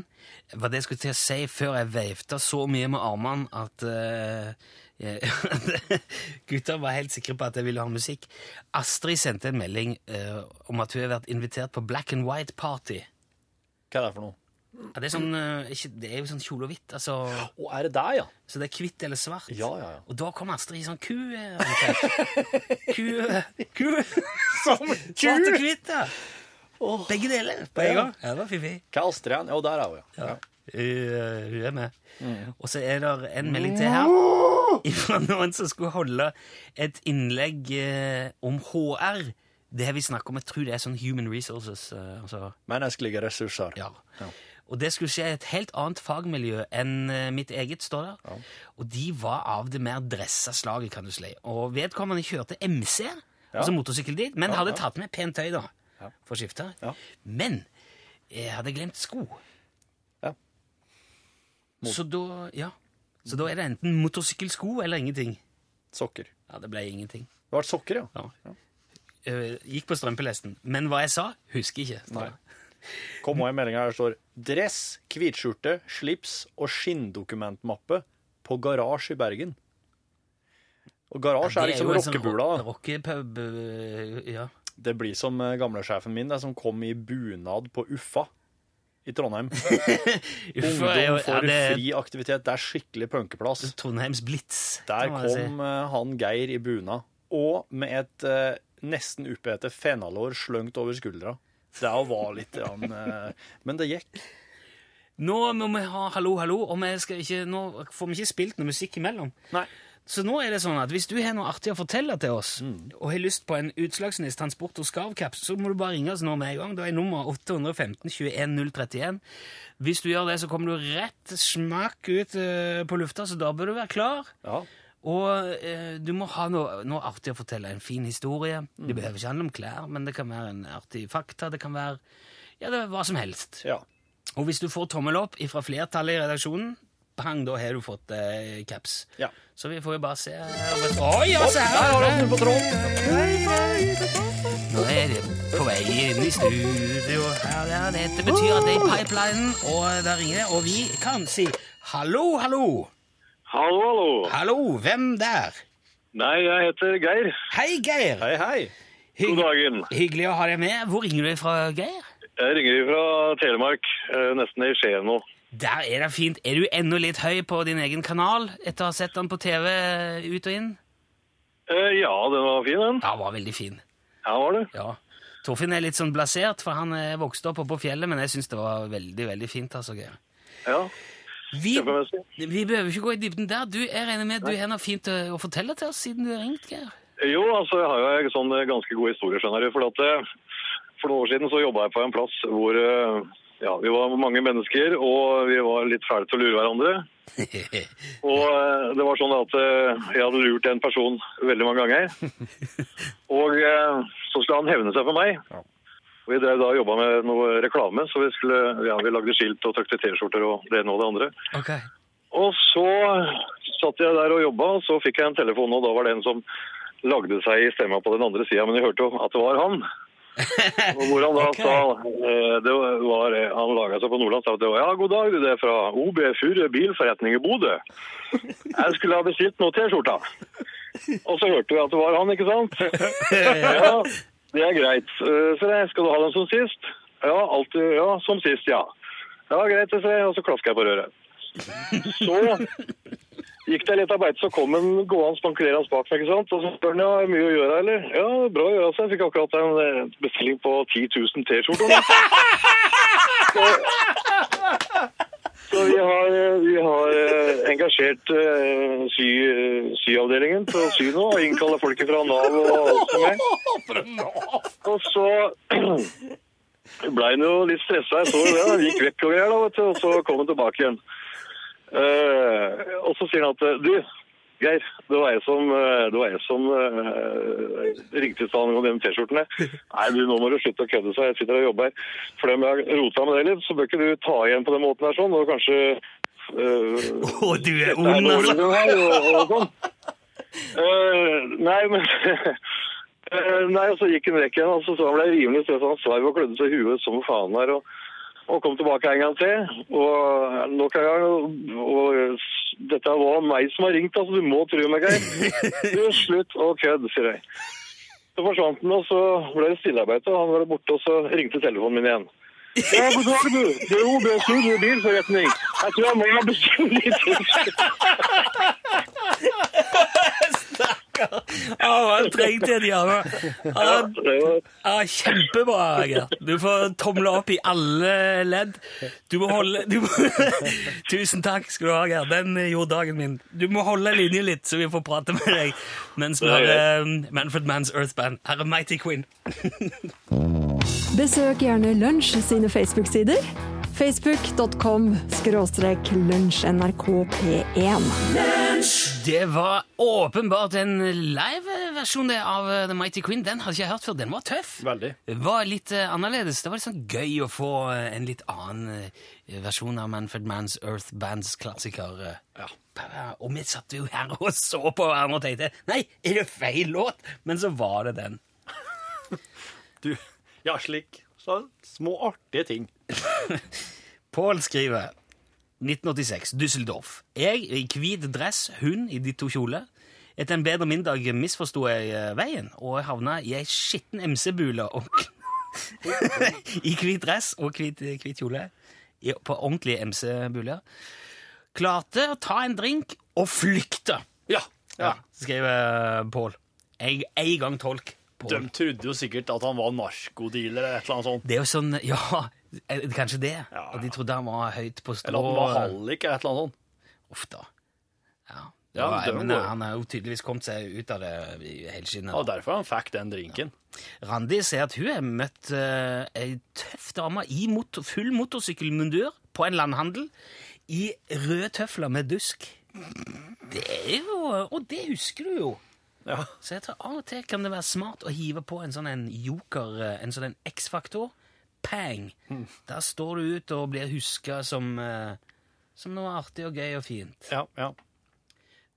Hva det jeg skulle til å si før jeg veifta så mye med armene at uh, [LAUGHS] Gutta var helt sikre på at jeg ville ha musikk. Astrid sendte en melding uh, om at hun har vært invitert på Black and White Party. Hva er det for noe? Ja, det, er sånn, eh, ikke, det er jo sånn kjole og hvitt, altså, og er det der, ja? så det er hvitt eller svart. Ja, ja, ja. Og da kom Astrid i sånn ku... ku... ku... Som Svart og hvitt, ja. Begge deler på en Ja. gang. Ja, det var fiffig. Hva er Astrid igjen? Jo, der er hun, ja. ja. Uh, hun er med. Mm. Og så er det en melding til her fra noen som skulle holde et innlegg uh, om HR. Det har vi snakket om. Jeg tror det er sånn Human Resources. Uh, altså, Menneskelige ressurser. ja. Ja. Og det skulle skje i et helt annet fagmiljø enn eh, mitt eget, står der. Og de var av det mer dressa slaget, kan du si. Og vedkommende kjørte MC, altså motorsykkel dit, men hadde tatt med pent tøy, da, Ja. for å skifte. Ja. Men jeg hadde glemt sko. Ja. Mot- Så da Ja. Så da er det enten motorsykkelsko eller ingenting. Sokker. Ja, det ble ingenting. Det var sokker, ja. Ja. Eh, gikk på strømpelesten. Men hva jeg sa, husker ikke. Nei. Kom også en melding her det står dress, hvitskjorte, slips og skinndokumentmappe på garasje i Bergen. Og garasje er liksom sånn rockebula. Rockepub eh, Ja. Det blir som eh, gamlesjefen min, det, som kom i bunad på Uffa i Trondheim. [LAUGHS] Ungdom for ja, det fri aktivitet. Det er skikkelig punkeplass. Trondheims Blitz. Der kom si. eh, han Geir i bunad, og med et eh, nesten upete Fenalår sløngt over skuldra. Det var litt eh, Men det gikk. Nå må vi ha Hallo, hallo, og ikke, nå får vi ikke spilt noe musikk imellom. Nei. Så nå er det sånn at hvis du har noe artig å fortelle til oss, Mm. og har lyst på en Utslagsnes transport og skarvkaps, så må du bare ringe oss nå med en gang. Da er nummer 815 21 031. Hvis du gjør det, så kommer du rett smakk ut eh, på lufta, så da bør du være klar. Ja. Og eh, du må ha noe, noe artig å fortelle. En fin historie. Mm. Det behøver ikke handle om klær, men det kan være en artig fakta. Det kan være ja, det hva som helst. ja. Og hvis du får tommel opp fra flertallet i redaksjonen, bang, da har du fått eh, caps. Ja. Så vi får jo bare se Oi, ja, se Der har her! på tråden! Nå er det på vei inn i studio. Her, ja, Dette betyr at det er i pipelinen, og der ringer det. Og vi kan si hallo, hallo. Hallo, hallo. Hallo, hvem der? Nei, jeg heter Geir. Hei, Geir. Hei, hei. God dagen. Hyggelig å ha deg med. Hvor ringer du fra, Geir? Jeg ringer fra Telemark, eh, nesten i Skien nå. Der er det fint. Er du enda litt høy på din egen kanal etter å ha sett den på TV ut og inn? Eh, Ja, den var fin, den. Ja, var veldig fin. Ja, var det. Ja. Torfinn er litt sånn blasert, for han vokste vokst opp oppe på fjellet, men jeg syns det var veldig, veldig fint. altså, Geir. Ja, Vi, vi behøver ikke gå i dybden der. Du, Jeg regner med at du har noe fint å, å fortelle til oss siden du har ringt, Geir? Jo, altså, jeg har jo en sånn eh, ganske god historie, skjønner du. For, at, eh, for noen år siden så jobba jeg på en plass hvor eh, ja, vi var mange mennesker, og vi var litt fæle til å lure hverandre. [LAUGHS] Og eh, det var sånn at eh, jeg hadde lurt en person veldig mange ganger. [LAUGHS] Og eh, så skulle han hevne seg for meg. Og vi drev da jobba med noe reklame, så vi, skulle, ja, vi lagde skilt og trykte T-skjorter og det ene og det andre. Okay. Og så satt jeg der og jobba, og så fikk jeg en telefon, og da var det en som lagde seg i stemma på den andre sida, men jeg hørte jo at det var han. [LAUGHS] Og hvor han da okay. sa eh, det var, Han laga seg på Nordland sa at det var ja, god dag, det er fra OB Furre bilforretning i Bodø. Jeg skulle ha bestilt noe T-skjorta. Og så hørte vi at det var han, ikke sant? [LAUGHS] Ja, det er greit. Eh, Så jeg, skal du ha den som sist? Ja, alltid, ja, som sist, ja. Ja, greit, ser jeg, og så klasker jeg på røret. [LAUGHS] Så gikk det litt arbeid, så kom en gående spankulerende bak meg, ikke sant? Og så spør han, ja, er mye å gjøre, eller? Ja, bra å gjøre seg. Jeg fikk akkurat en eh, bestilling på 10 000 T-skjorter. [LAUGHS] Så, vi har, vi har eh, engasjert eh, sy, syavdelingen til å sy nå, og innkaller folk fra Nav og alt som er. Og så [CLEARS THROAT] ble han jo litt stressa. Jeg så jo det. Han gikk vekk og greier, da, vet du, og så kom han tilbake igjen. Uh, og så sier han at du, Geir, det var jeg som, eh, var jeg som uh, ringte i stad om de T-skjortene. Nei, du, nå må du slutte å kødde seg. Jeg sitter og jobber. her. For om jeg har rota med det litt, så bør ikke du ta igjen på den måten her sånn, og kanskje uh, Å, du er ond, altså! her, og, og sånn. uh, [LAUGHS] nei, men [LAUGHS] Nei, og så gikk han vekk igjen, og så ble han ble rimelig stressa. Han sverv og klødde seg i huet som faen der. Og, og kom tilbake en gang til. Og nok en gang og, dette var meg som har ringt, altså. Du må tro meg, Geir. [LAUGHS] Du, slutt å kødde, sier jeg. Så forsvant han, og så ble det stillearbeid, og han var borte, og så ringte telefonen min igjen. Ja, god dag, du. Det er OB Studio bilforretning. Jeg tror jeg må ha bestilt litt. [LAUGHS] [LAUGHS] Å, han trengte en hjerne. Ja, Kjempebra, Geir. Du får tomle opp i alle ledd. Du må holde du må, [LAUGHS] Tusen takk skal du ha, Geir. Den gjorde dagen min. Du må holde linje litt, så vi får prate med deg mens vi har eh, Manfred Manns Earth Band. Her er Mighty Queen. Besøk gjerne Lunsj sine Facebook-sider. Facebook.com skråstrek lunsjnrkp1. Det var åpenbart en live-versjon av eh, The Mighty Queen. Den hadde ikke jeg hørt før. Den var tøff. Veldig. Var litt uh, annerledes. Det var litt sånn gøy å få uh, en litt annen uh, versjon av Manfred Manns Earth Bands klassiker. Ja. Og vi satt jo her og så på hverandre og tenkte Nei, er det feil låt? Men så var det den. [LAUGHS] Du, ja, slik. Så små artige ting. [LAUGHS] Pål skriver 1986, Düsseldorf. Jeg i hvit dress, hun i ditt to kjole. Etter en bedre middag misforsto jeg eh, veien, og jeg havna i ei skitten MC-bule og [LAUGHS] I hvit dress og hvit, hvit kjole. På ordentlige MC-buler. Klarte å ta en drink og flykte. Ja. Ja, skriver Pål. Jeg en gang tolk. Paul. De trodde jo sikkert at han var narkodealer eller et eller annet sånt. Det er jo sånn Ja, eh, kanskje det. Ja, At de trodde han var høyt på strå. Eller at han var hallik eller et eller annet sånt. Uff da. Ja, Ja, var, men han har jo tydeligvis kommet seg ut av det i helskinnet. Og derfor han fikk den drinken. Randi sier at hun har møtt uh, ei tøff dame i motor, full motorsykkelmundur på en landhandel i røde tøfler med dusk. Det er jo Og det husker du jo! Ja. Så jeg tror av og til kan det være smart å hive på en sånn en joker, eh, en sånn X-faktor. Pang! Der står du ut og blir huska som, eh, som noe artig og gøy og fint. Ja, ja.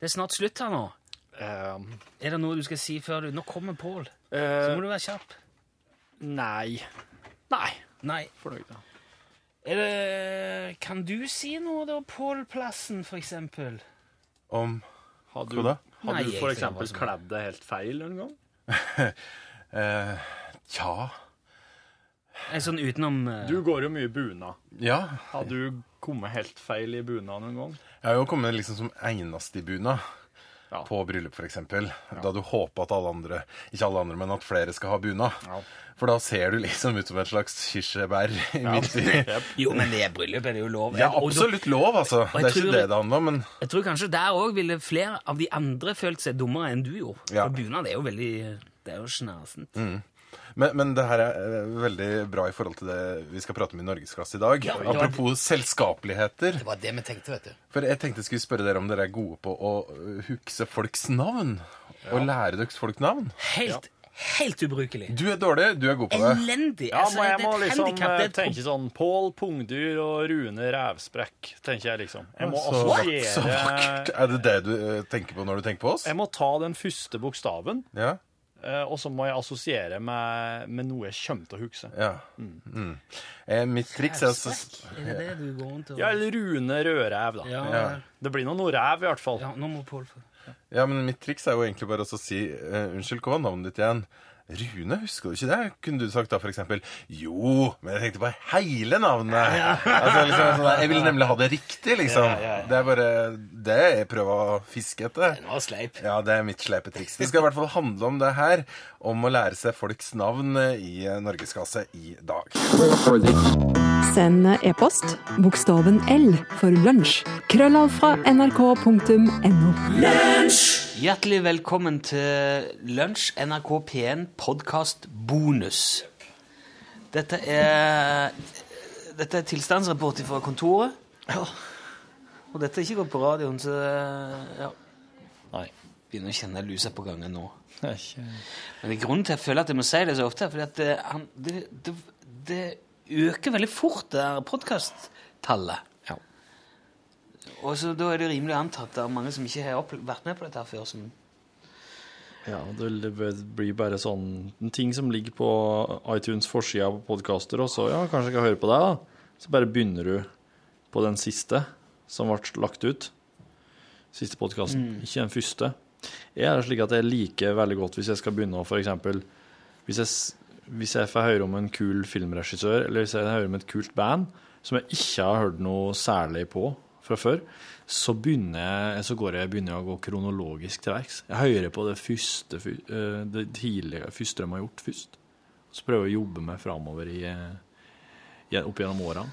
Det er snart slutt her nå. Ehm, Er det noe du skal si før du Nå kommer Pål. Så eh, må du være kjapp. nei. Nei. Nei. Fornøyd, da. Er det Kan du si noe, da? Pål Plassen, for eksempel? Om Har du, Hva da? har Nei, du for eksempel kledd deg helt feil en gang? uh, [LAUGHS] Tja. En sånn utenom uh... Du går jo mye bunad. Ja. Har du kommet helt feil i bunad noen gang? Jeg har jo kommet liksom som eneste i bunad. Ja. På bryllup, f.eks. Da du håper at alle andre Ikke alle andre, men at flere skal ha bunad. Ja. For da ser du liksom ut som et slags kirsebær Ja. [LAUGHS] Jo, men det er bryllup er det jo lov. Ja, absolutt lov, altså. jeg Det er ikke det det handler om, men Jeg tror kanskje der òg ville flere av de andre følt seg dummere enn du gjorde. Ja. For bunad er jo veldig Det er jo snasent. Men, men det her er eh, veldig bra i forhold til det vi skal prate om i Norgesklasse i dag. Ja, det Apropos selskapeligheter. Det var det vi tenkte, vet du. For jeg tenkte jeg skulle spørre dere om dere er gode på å huske hukse folks navn. Og lære dere folk navn. Helt, helt ubrukelig. Du er dårlig, du er god på det. Elendig. Ja, Altså, men jeg må liksom det eh, tenke sånn Pål Pungdyr og Rune Rævsprekk, tenker jeg liksom. Jeg må Så, så vakkert. Er det det du eh, tenker på når du tenker på oss? Jeg må ta den første bokstaven, Ja. Eh, og så må jeg assosiere med, med noe jeg kommer til å huske. ja. Mm. Eh, mitt triks er altså Er det det du går rundt til? Ja, eller Rune Rødræv, da. ja, Ja. Det blir nå noe ræv, i hvert fall. ja, nå må Pål få Ja, men mitt triks er jo egentlig bare å si uh, Unnskyld, hva var navnet ditt igjen? Rune, husker du ikke det? Kunne du sagt da eksempel Jo, men jeg tenkte på hele navnet. Altså, liksom, sånn, jeg ville nemlig ha det riktig, liksom. Det er bare det jeg prøver å fiske etter. Den var sleip. Ja, det er mitt sleipe triks. Det skal i hvert fall handle om det her. Om å lære seg folks navn i Norgeskasse i dag. Send e-post bokstaven L for lunsj. Krøllav fra nrk.no. Hjertelig velkommen til Lunsj NRK P1 podkast bonus. Dette er Dette er tilstandsrapport fra kontoret. Ja. Og dette er ikke gått på radioen, så ja. Nei. Begynner å kjenne lusa på gangen nå. Det er ikke... Men det er grunnen til at jeg føler at jeg må si det så ofte, er fordi at det, han, det, det, det øker veldig fort, det der podkasttallet. Ja. Og så da er det rimelig antatt anta at det er mange som ikke har vært med på dette her før, som Ja, det blir bare sånn ting som ligger på iTunes forsida på podkaster, og så ja, kanskje jeg kan høre på deg, da. Så bare begynner du på den siste som ble lagt ut. Siste podkasten, ikke den første. Jeg er slik at jeg liker veldig godt hvis jeg skal begynne å eksempel hvis jeg, hvis jeg får høre om en kul filmregissør, eller hvis jeg hører om et kult band som jeg ikke har hørt noe særlig på fra før, så, begynner jeg, så jeg, begynner jeg å gå kronologisk til verks. Jeg hører på det første, eh, det tidlige, første de har gjort først. Så prøver jeg å jobbe meg framover i, eh, opp gjennom årene.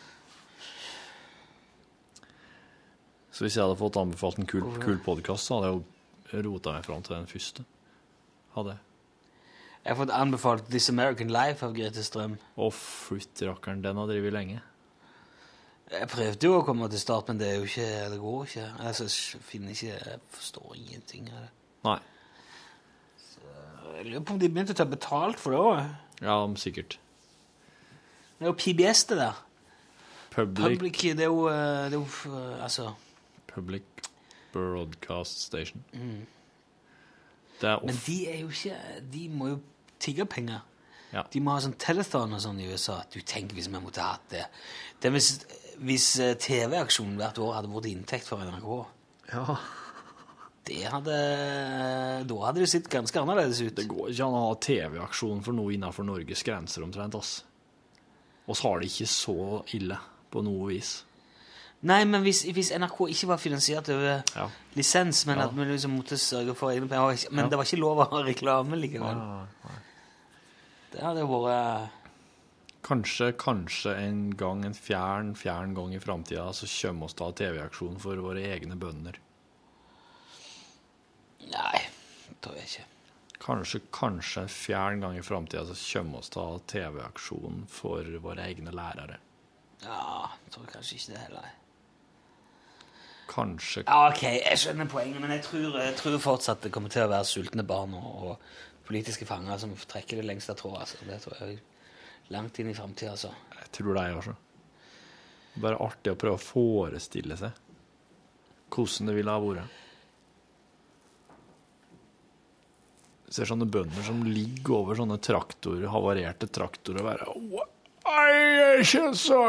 Så hvis jeg hadde fått anbefalt en kul, kul podkast, hadde jeg jo rota meg fram til den første. Hadde jeg. Jeg har fått anbefalt This American Life av Grete Strøm. Å, fytti rakkeren, den har drevet lenge. Jeg prøvde jo å komme til start, men det, er jo ikke, det går ikke. Altså, jeg finner ikke Jeg forstår ingenting av det. Nei. Jeg lurer på om de begynte å ta betalt for det òg. Ja, sikkert. Det er jo PBS, det der. Public, Public, det er jo, eh, det er jo eh, Altså Public Broadcast Station. Det er Men de er jo ikke De må jo tigge penger. Ja. De må ha sånn telethon og sånn i USA. Du tenker hvis vi måtte hatt det. det hvis hvis eh, TV-aksjonen hvert år hadde vært inntekt for NRK Ja. det hadde, Da hadde det sett ganske annerledes ut. Det går ikke an å ha TV-aksjon for noe innenfor Norges grenser omtrent, ass. Oss har det ikke så ille på noe vis. Nei, men hvis, hvis NRK ikke var finansiert over Ja. lisens, men Ja. at vi liksom måtte sørge for egne penger Men Ja. det var ikke lov å ha reklame likevel. Det hadde jo vært Kanskje, kanskje en gang, en fjern, fjern gang i framtida, så kommer oss til å ha TV-aksjon for våre egne bønder. Nei, tror jeg ikke. Kanskje, kanskje en fjern gang i framtida så kommer oss til å ha TV-aksjon for våre egne lærere. Ja, jeg tror kanskje ikke det heller. Kanskje Ja, ok, jeg skjønner poenget, men jeg tror, jeg tror fortsatt det kommer til å være sultne barn og, og politiske fanger som trekker det lengste trådet. Altså. Det tror jeg langt inn i framtida, altså. Jeg tror det, jeg også. Bare artig å prøve å forestille seg hvordan det ville ha vært. Ser sånne bønder som ligger over sånne traktorer, havarerte traktorer og bare Nei, er ikke så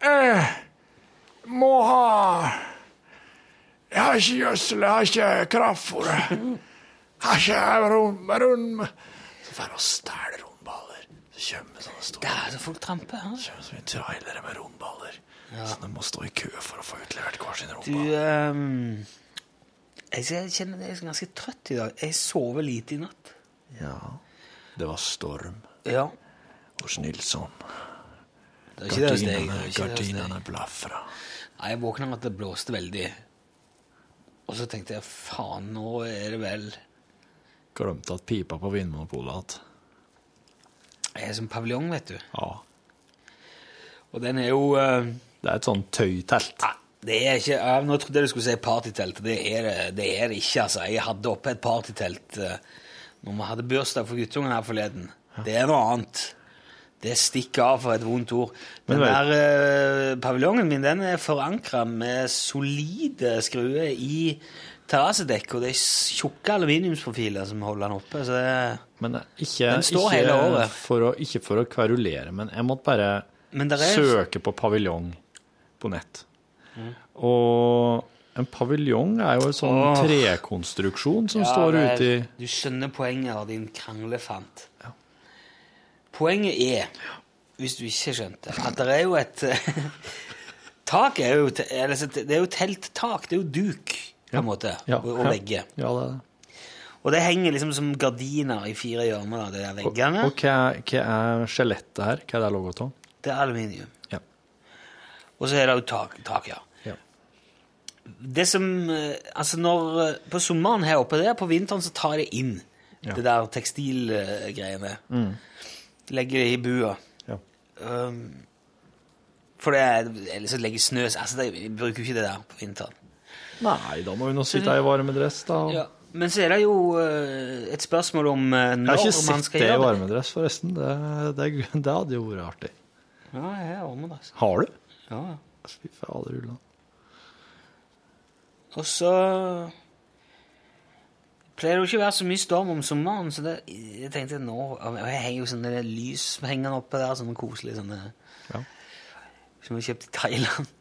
Jeg må ha Jeg har ikke gjødsel, jeg har ikke kraftfôr. Så får jeg stjele rundballer. Så kommer sånne store Det er så folk tramper her. Kommer så mye trailere med rundballer. Så de må stå i kø for å få utlevert hver sin Du, rundball. ehm, jeg kjenner jeg er ganske trøtt i dag. Jeg sover lite i natt. Ja. Det var storm Ja. hos Nilsson. Gardinene, gardinene blafra. Nei, jeg våkna med at det blåste veldig. Og så tenkte jeg faen, nå er det vel Glemte at pipa på Vinmonopolet at Det er som paviljong, vet du. Ja. Og den er jo uh, Det er et sånn tøytelt. Nei, det er ikke ja, Nå trodde jeg du skulle si partytelt. Det er det, er ikke, altså. Jeg hadde oppe et partytelt uh, når vi hadde bursdag for guttungen her forleden. Det er noe annet. Det stikker av for et vondt ord. Den Men der uh, paviljongen min den er forankra med solide skruer i terrassedekk, og det er tjukke aluminiumsprofiler som holder den oppe. så det... Men ikke, Den står ikke, hele året. For å, ikke for å kverulere, men jeg måtte bare er- søke på paviljong på nett. Og en paviljong er jo en sånn oh. trekonstruksjon som Ja, står ute i Du skjønner poenget av din kranglefant. Poenget er, hvis du ikke skjønte, at det er jo et [LAUGHS] Tak er jo eller Det er jo telttak. Det er jo duk, på en måte, Ja, og, og vegger. Ja, det er det. Og det henger liksom som gardiner i fire hjørner det de der veggene. og hva, er- hva er skjelettet her? Hva er det laget av? Det er aluminium. Ja. Og så er det jo tak, tak ja. Ja. Det som eh, Altså, når eh, På sommeren her oppe der, på vinteren, så tar det inn. Ja. Det der tekstilgreiene. Legger det i bua. Ja. Um, for det er Eller så legger snø Altså, de bruker jo ikke det der på vinteren. Nei, da må hun nå sitte i varmedress, da. Ja. Men så er det jo eh, et spørsmål om Jeg har når ikke man sett skal det i gjøre varmedress, forresten. Det, det, det hadde jo vært artig. Ja, jeg er varmedress. Har du? Ja, ja. Fy fader, Ulla. Og så pleier det jo ikke å være så mye storm om sommeren, så det, jeg tenkte nå Jeg henger jo sånne lys hengende oppe der, sånne koselige sånne Ja. Som vi kjøpte i Thailand.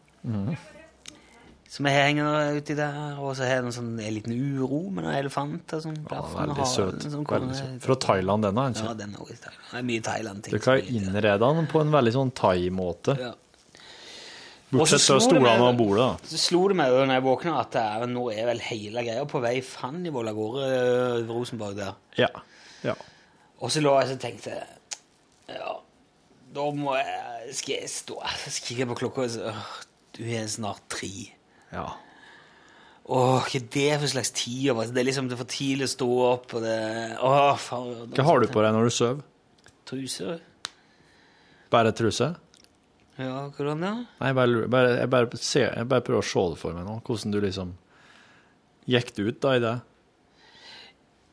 Som henger uti der, og så har jeg en, sånn, en liten uro med noen elefanter som Ja, veldig søt. Fra Thailand, denne. Ja, ikke? den er Thailand. Det er mye Thailand-ting. Du kan innrede den på en veldig sånn thai-måte. Ja. Bortsett fra stolene og bordet, da. Så slo det meg når jeg våkna at er, nå er vel hele greia på vei fannivål av gårde øh, over Rosenborg der. Ja. ja. Og så lå jeg og tenkte Ja, da må jeg Skal jeg stå kikker jeg på klokka Du er snart tre. Ja. Åh, hva er det for slags tid? Det er liksom det er for tidlig å stå opp, og det Åh, faen. Hva har du på deg når du sover? Truse? Bare truse? Ja, hvordan da? Nei, jeg bare, bare, jeg, bare ser, jeg bare prøver å se det for meg nå. Hvordan du liksom Gikk du ut da i det?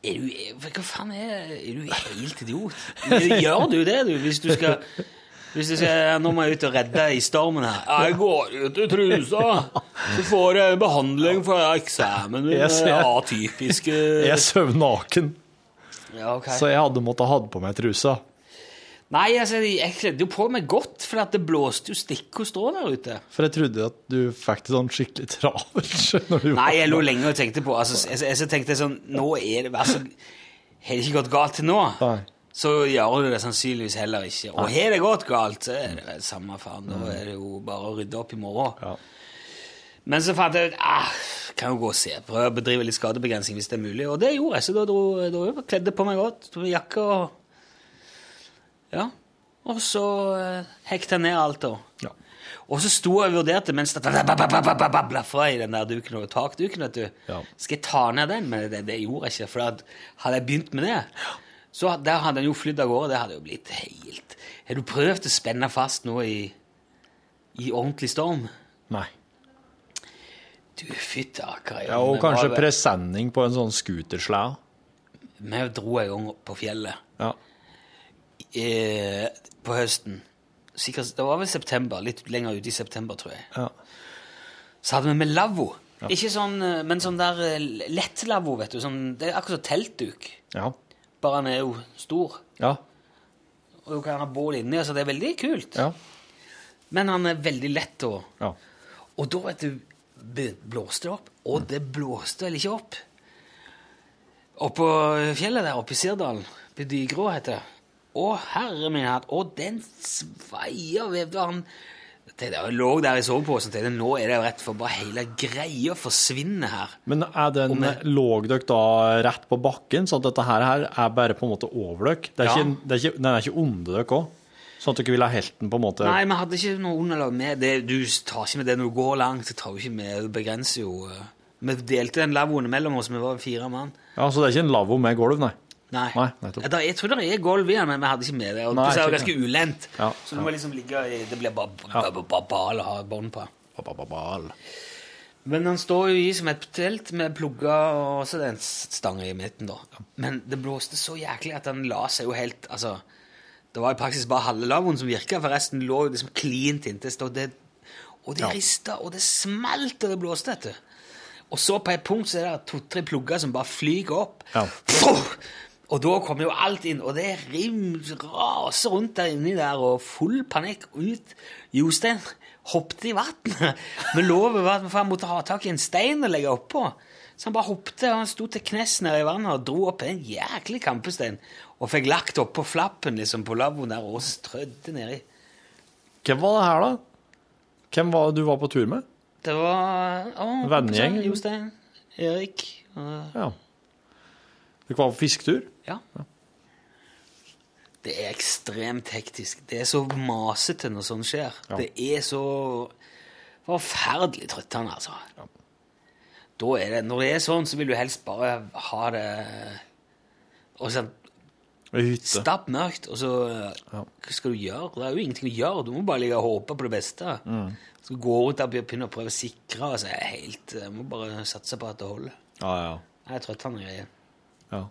Er du, hva faen er Er du helt idiot? Gjør du det, du, hvis du skal hvis du sier Nå må jeg ut og redde deg i stormen her. Jeg går ut i trusa, så får jeg behandling for eksamen Atypiske Jeg sov naken, ja, okay. så jeg hadde måttet ha på meg trusa. Nei, altså, jeg kledde jo på meg godt, for at det blåste jo stikk og strå der ute. For jeg trodde at du fikk det sånn skikkelig travelt. Nei, jeg lå lenge og tenkte på altså, jeg, jeg, jeg, tenkte sånn Nå er det altså, Har det ikke gått galt til nå, Nei. Så gjør du det sannsynligvis heller ikke. Og har det gått galt, så er det samme faen. Da er det jo bare å rydde opp i morgen. Ja. Men så fant jeg ut ah, kan jo gå og se, prøve å bedrive litt skadebegrensning hvis det er mulig. Og det gjorde jeg, så da dro kledde jeg på meg godt. tok Jakke og Ja. Og så eh, hekta jeg ned alt, da. Ja. Og så sto jeg og vurderte mens det blafra i den der duken over takduken. vet du. Ja. Skal jeg ta ned den? Men det, det gjorde jeg ikke. For hadde jeg begynt med det, så der hadde han jo flydd av gårde. Det hadde jo blitt helt Har du prøvd å spenne fast noe i, i ordentlig storm? Nei. Du, fytti akkurat. Ja, og kanskje presenning på en sånn scooterslede. Vi dro en gang opp på fjellet Ja. eh, på høsten. Sikkert, det var vel september, litt lenger ute i september, tror jeg. Ja. Så hadde vi med lavvo. Ikke sånn, eh, men sånn der lett lavvo, vet du. Sånn, det er akkurat som teltduk. Ja. Han er jo stor. Ja. Og du kan ha bål inni, så det er veldig kult. Ja. Men han er veldig lett å ja. Og da, vet du, blåste det opp. Og det blåste vel ikke opp. Oppå fjellet der, oppe i Sirdalen. På Dygrå, heter det. Å, herre min hatt. Og den sveia vevde han det der, lå der i soveposen på og nå er det jo rett for bare hele greia forsvinner her. Men er den, med, lå dere da rett på bakken, sånn at dette her er bare på en måte over dere? Det er Ja. ikke, det er ikke, den er ikke under dere òg? Sånn at dere ville ha helten på en måte Nei, vi hadde ikke noe underlag med det. Du tar ikke med det når du går langt. Du tar jo ikke med, du begrenser jo eh. Vi delte den lavvoen mellom oss, vi var fire mann. Ja, Så det er ikke en lavvo med gulv, nei? Nei. Nei. Da- jeg tror det er gulv i den, men vi hadde ikke med det. Og Nei, det er jo ganske ulendt. Ja, Så du må liksom ligge i Det blir bare, bare, bare, bare bal å ha bånd på. Ba-ba-ba-bal. Men den står jo i som et telt med plugger og så det er en stang i midten, da. Men det blåste så jæklig at den la seg jo helt Altså, det var i praksis bare halve lavvoen som virka, for resten lå jo liksom klint inntil. Så det, og det Ja. rista, og det smalt, og det blåste, vet du. Og så på et punkt så er det to-tre plugger som bare flyger opp. Ja. Og da kommer jo alt inn, og det raser rundt der inni der, og full panikk ut. Jostein hoppet i vannet. [LAUGHS] med lovet at han måtte ha tak i en stein å legge oppå. Så han bare hoppet, og han sto til knes nede i vannet og dro opp en jæklig kampestein. Og fikk lagt oppå flappen liksom på lavvoen der og strødde nedi. Hvem var det her, da? Hvem var det du var på tur med? Det var Vennegjeng. Jostein, Erik og Ja. Dere var på fisketur? Ja. Det er ekstremt hektisk. Det er så masete når sånt skjer. Ja. Det er så forferdelig trøttende, altså. Er det, når det er sånn, så vil du helst bare ha det og sånn, stapp mørkt, og så Ja. Hva skal du gjøre? Det er jo ingenting å gjøre. Du må bare ligge og håpe på det beste. Mm. Så gå rundt der og begynne å prøve å sikre, Altså, jeg helt Jeg må bare satse på at det holder. Ja, ja. Det er trøttende greier. Ja.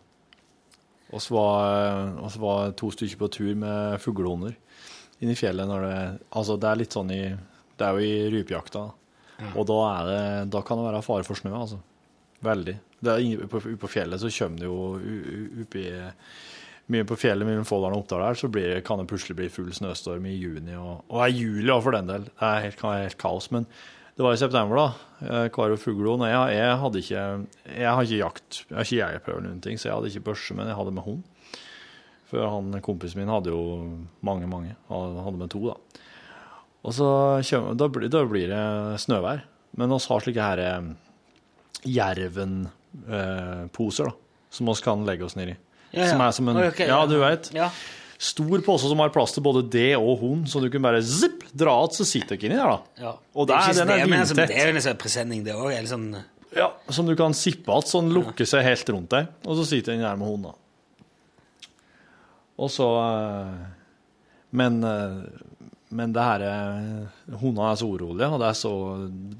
Og så var, var to stykker på tur med fuglehunder inn i fjellet. Når det, altså det er litt sånn i Det er jo i rypejakta. Og da, det, da kan det være fare for snø, altså. Veldig. Det ingen- på, på fjellet så kommer det jo oppi mye på fjellet mellom Folldalen og Oppdal her, så blir, kan det plutselig bli full snøstorm i juni, og, og i juli òg, for den del. Det er helt, helt kaos. Men det var i september, da. Eh, Karo Fuglehund. Jeg, jeg hadde ikke Jeg har ikke jakt, jeg har ikke jegerprøve eller noen ting, så jeg hadde ikke børse, men jeg hadde med hund. For han kompisen min hadde jo mange, mange. Han hadde med to, da. Og så da, blir, da blir det snøvær. Men oss har slike her eh, da. Som oss kan legge oss ned i. Som er som en okay, Ja, du vet. Ja. Stor pose som har plass til både det og hund, så du kan bare zipp, dra att, så sitter dere inni der, da. Ja. Og det er, der, den er altså, vindtett. det er jo en sånn presenning, det òg. Sånn, Ja, som du kan sippe att, sånn lukke seg helt rundt deg, og så sitter den der med hunden. Og så eh, Men eh, men det her eh, Hundene er så urolige, og det, er så,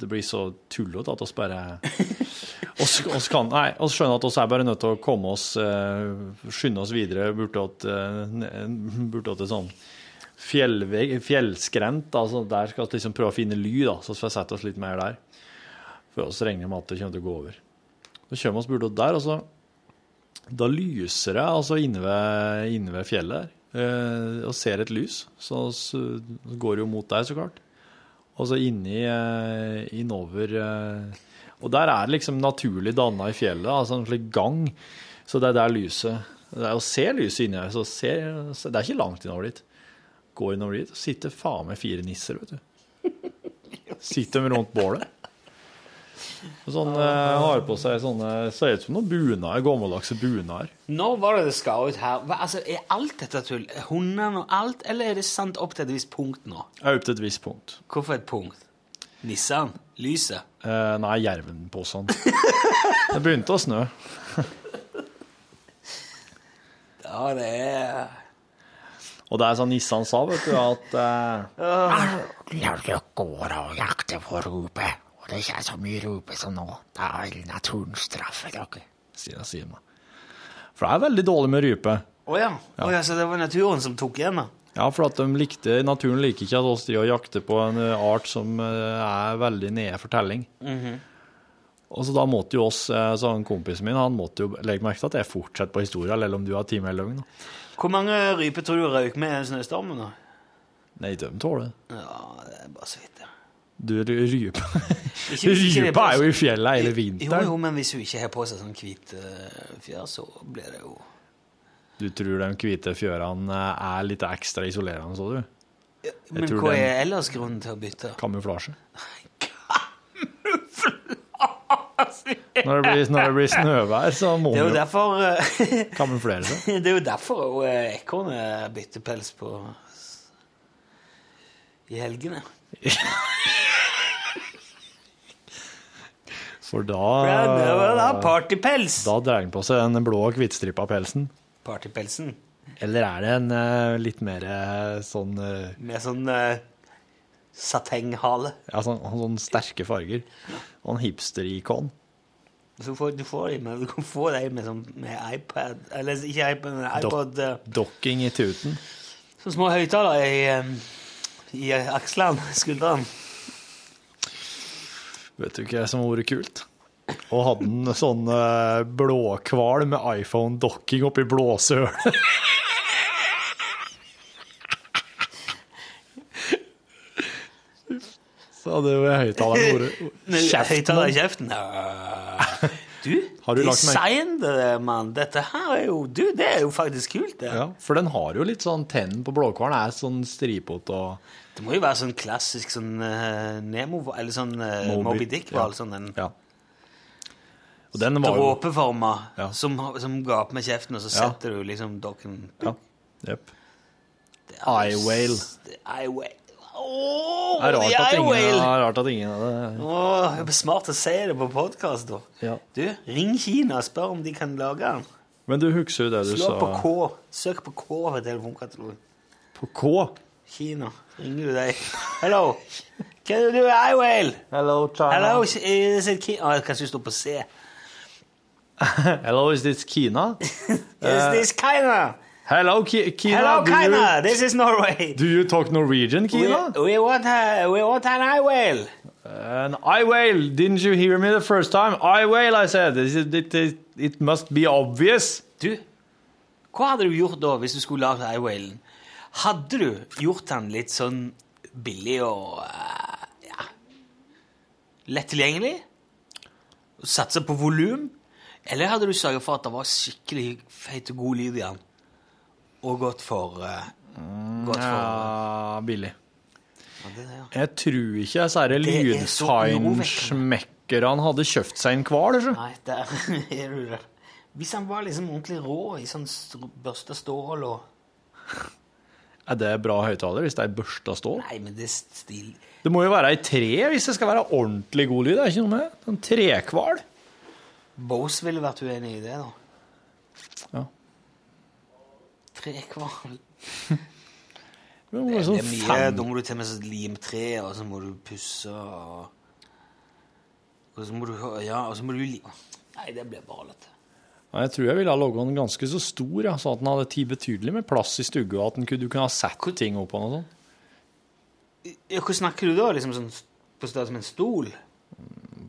det blir så tullete at oss bare [LAUGHS] oss, oss skjønner at oss er bare nødt til å komme oss eh, Skynde oss videre bortåt eh, bortåt et sånn fjellvegg, fjellskrent. Altså der skal vi liksom prøve å finne ly, da, så vi vi sette oss litt mer der. For oss regner med at det kommer til å gå over. Så kommer vi bortåt der, og så da lyser det altså inne ved, inne ved fjellet der, eh, og ser et lys. Så så går det jo mot deg, så klart. Og så inni innover Og der er det liksom naturlig danna i fjellet, altså en slik gang. Så det er der lyset Det er å se lyset inni her, så se, det er ikke langt innover dit. Går innover dit, og sitter faen meg fire nisser, vet du. Sitter de rundt bålet. Og Sånn, eh, har på seg sånne Ser ut som noen bunader, gammeldagse bunader. Når var det det skal ut her? Hva, altså, Er alt dette tull? Hundene og alt, eller er det sant opp til et visst punkt nå? Ja, opp til et visst punkt. Hvorfor et punkt? Nissene? Lyset? Eh, nei, jerven på sånn. [LAUGHS] Det begynte å snø. [LAUGHS] Ja, det er Og det er sånn Nissan sa, vet du, at uh, går og jakter på rope, og det ikke er så mye rope som nå, da vil naturen straffe dere. Sier man. For det er veldig dårlig med rype. Å ja. Oh, ja, Så det var naturen som tok igjen, da? Ja, for at de likte, naturen liker ikke at oss driver og jakter på en eh, art som eh, er veldig nede for telling. Og så da måtte jo oss, så sånn kompisen min, han måtte jo legge merke til at jeg fortsetter på historien, eller om du har time eller løgn. Hvor mange ryper tror du røyk med i snøstormen? da? Nei, de tåler det. Ja, det er bare så vidt, ja. Du, rype [LAUGHS] Ikke- ikke Rype er jo i fjellet hele vinteren. jo, men hvis hun ikke har på seg sånn hvit fjær, så blir det jo Du tror de hvite fjørene eh, er litt ekstra isolerende, så du? Men hva den- er ellers grunnen til å bytte? Kamuflasje. Når det blir, når det blir snøvær, så må man jo derfor eh, kamuflere seg. [LAUGHS] Det er jo derfor eh, ekornet bytter pels på i helgene. For da, Ja, var da partypels. da drar han på seg den blå og hvitstripa pelsen. Partypelsen Eller er det en eh, litt mer eh, sånn eh, med sånn uh, satenghale. Ja, sånn, sånn sterke farger. Og en hipster-ikon. Så får, du får med, du kan få dem med, sånn, med iPad Eller ikke iPad, men iPod. eh, Dokking i tuten. Sånne små høyttalere i, eh, i akslene, skuldrene. Vet du ikke hva som har vært kult? Og hadde en sånn uh, blåkval med iPhone-dokking oppi blåsehølet. Så hadde jo høyttaleren [LAUGHS] vært Høyttaler i kjeften. [LAUGHS] Du, Har du design det, mann. Dette her er jo Du, det er jo faktisk kult, det. Ja, for den har jo litt sånn tenn på blåkvalen, er sånn stripete og Det må jo være sånn klassisk sånn uh, Nemo Eller sånn uh, Moby- Moby Dick-hval. ja. Sånn en Ja. Og den var jo dråpeforma Ja. som, som gaper med kjeften, og så Ja. setter du liksom dokken Ja. Jepp. Det er Eye-whale. Oh, Det er rart at ingen, Eye-whale! ja, rart at ingen hadde oh, det er smart å si det på podkast, da. ja. Du, ring Kina og spør om de kan lage den. Men du husker jo det du Slå sa på K. Søk på K ved telefonkatalogen. På K? Kina. Ringer du deg? Hello. Can you do Eye-whale? Hello, China. Hello, is it Kina? Oh, kanskje du står på C. [LAUGHS] Hello, is this Kina? [LAUGHS] Is this Kina? Hello, Ki Kina. Hello, Kina. You, This is Norway. Do you talk Norwegian, Kina? We, we want a, we want an Eye-whale. An eye whale. Didn't you hear me the first time? Eye whale, I said. It, it, it, it must be obvious. Du, hva hadde du gjort da hvis du skulle lagd Eye-whalen? Hadde du gjort den litt sånn billig og eh, ja, lett tilgjengelig? Satsa på volum? Eller hadde du sørga for at det var skikkelig feit og god lyd i den? Og gått for eh, Gått for Ja, billig. ja, det, ja. Jeg tror ikke disse er lydfeinschmeckerne hadde kjøpt seg en hval. Nei, der [LAUGHS] er du det. Hvis han var liksom ordentlig rå i sånn st- børsta stål og Er det bra høyttaler hvis det er børsta stål? Nei, men det er stil... Det må jo være i tre hvis det skal være ordentlig god lyd. Det er ikke noe med en trekval. Bose ville vært uenig i det, da. Ja. Trekval. [LAUGHS] Det Det sånn er mye, Da må du til med lime tre, og så må du pusse og Og så må du Ja, og så må du. Nei, det blir bare lett. Jeg tror jeg ville ha laga den ganske så stor, ja, sånn at den hadde tid betydelig med plass i stugga, og at kunne, du kunne ha sett ting oppå den og sånn. Ja, Hva snakker du da? Liksom sånn på størrelse med en stol?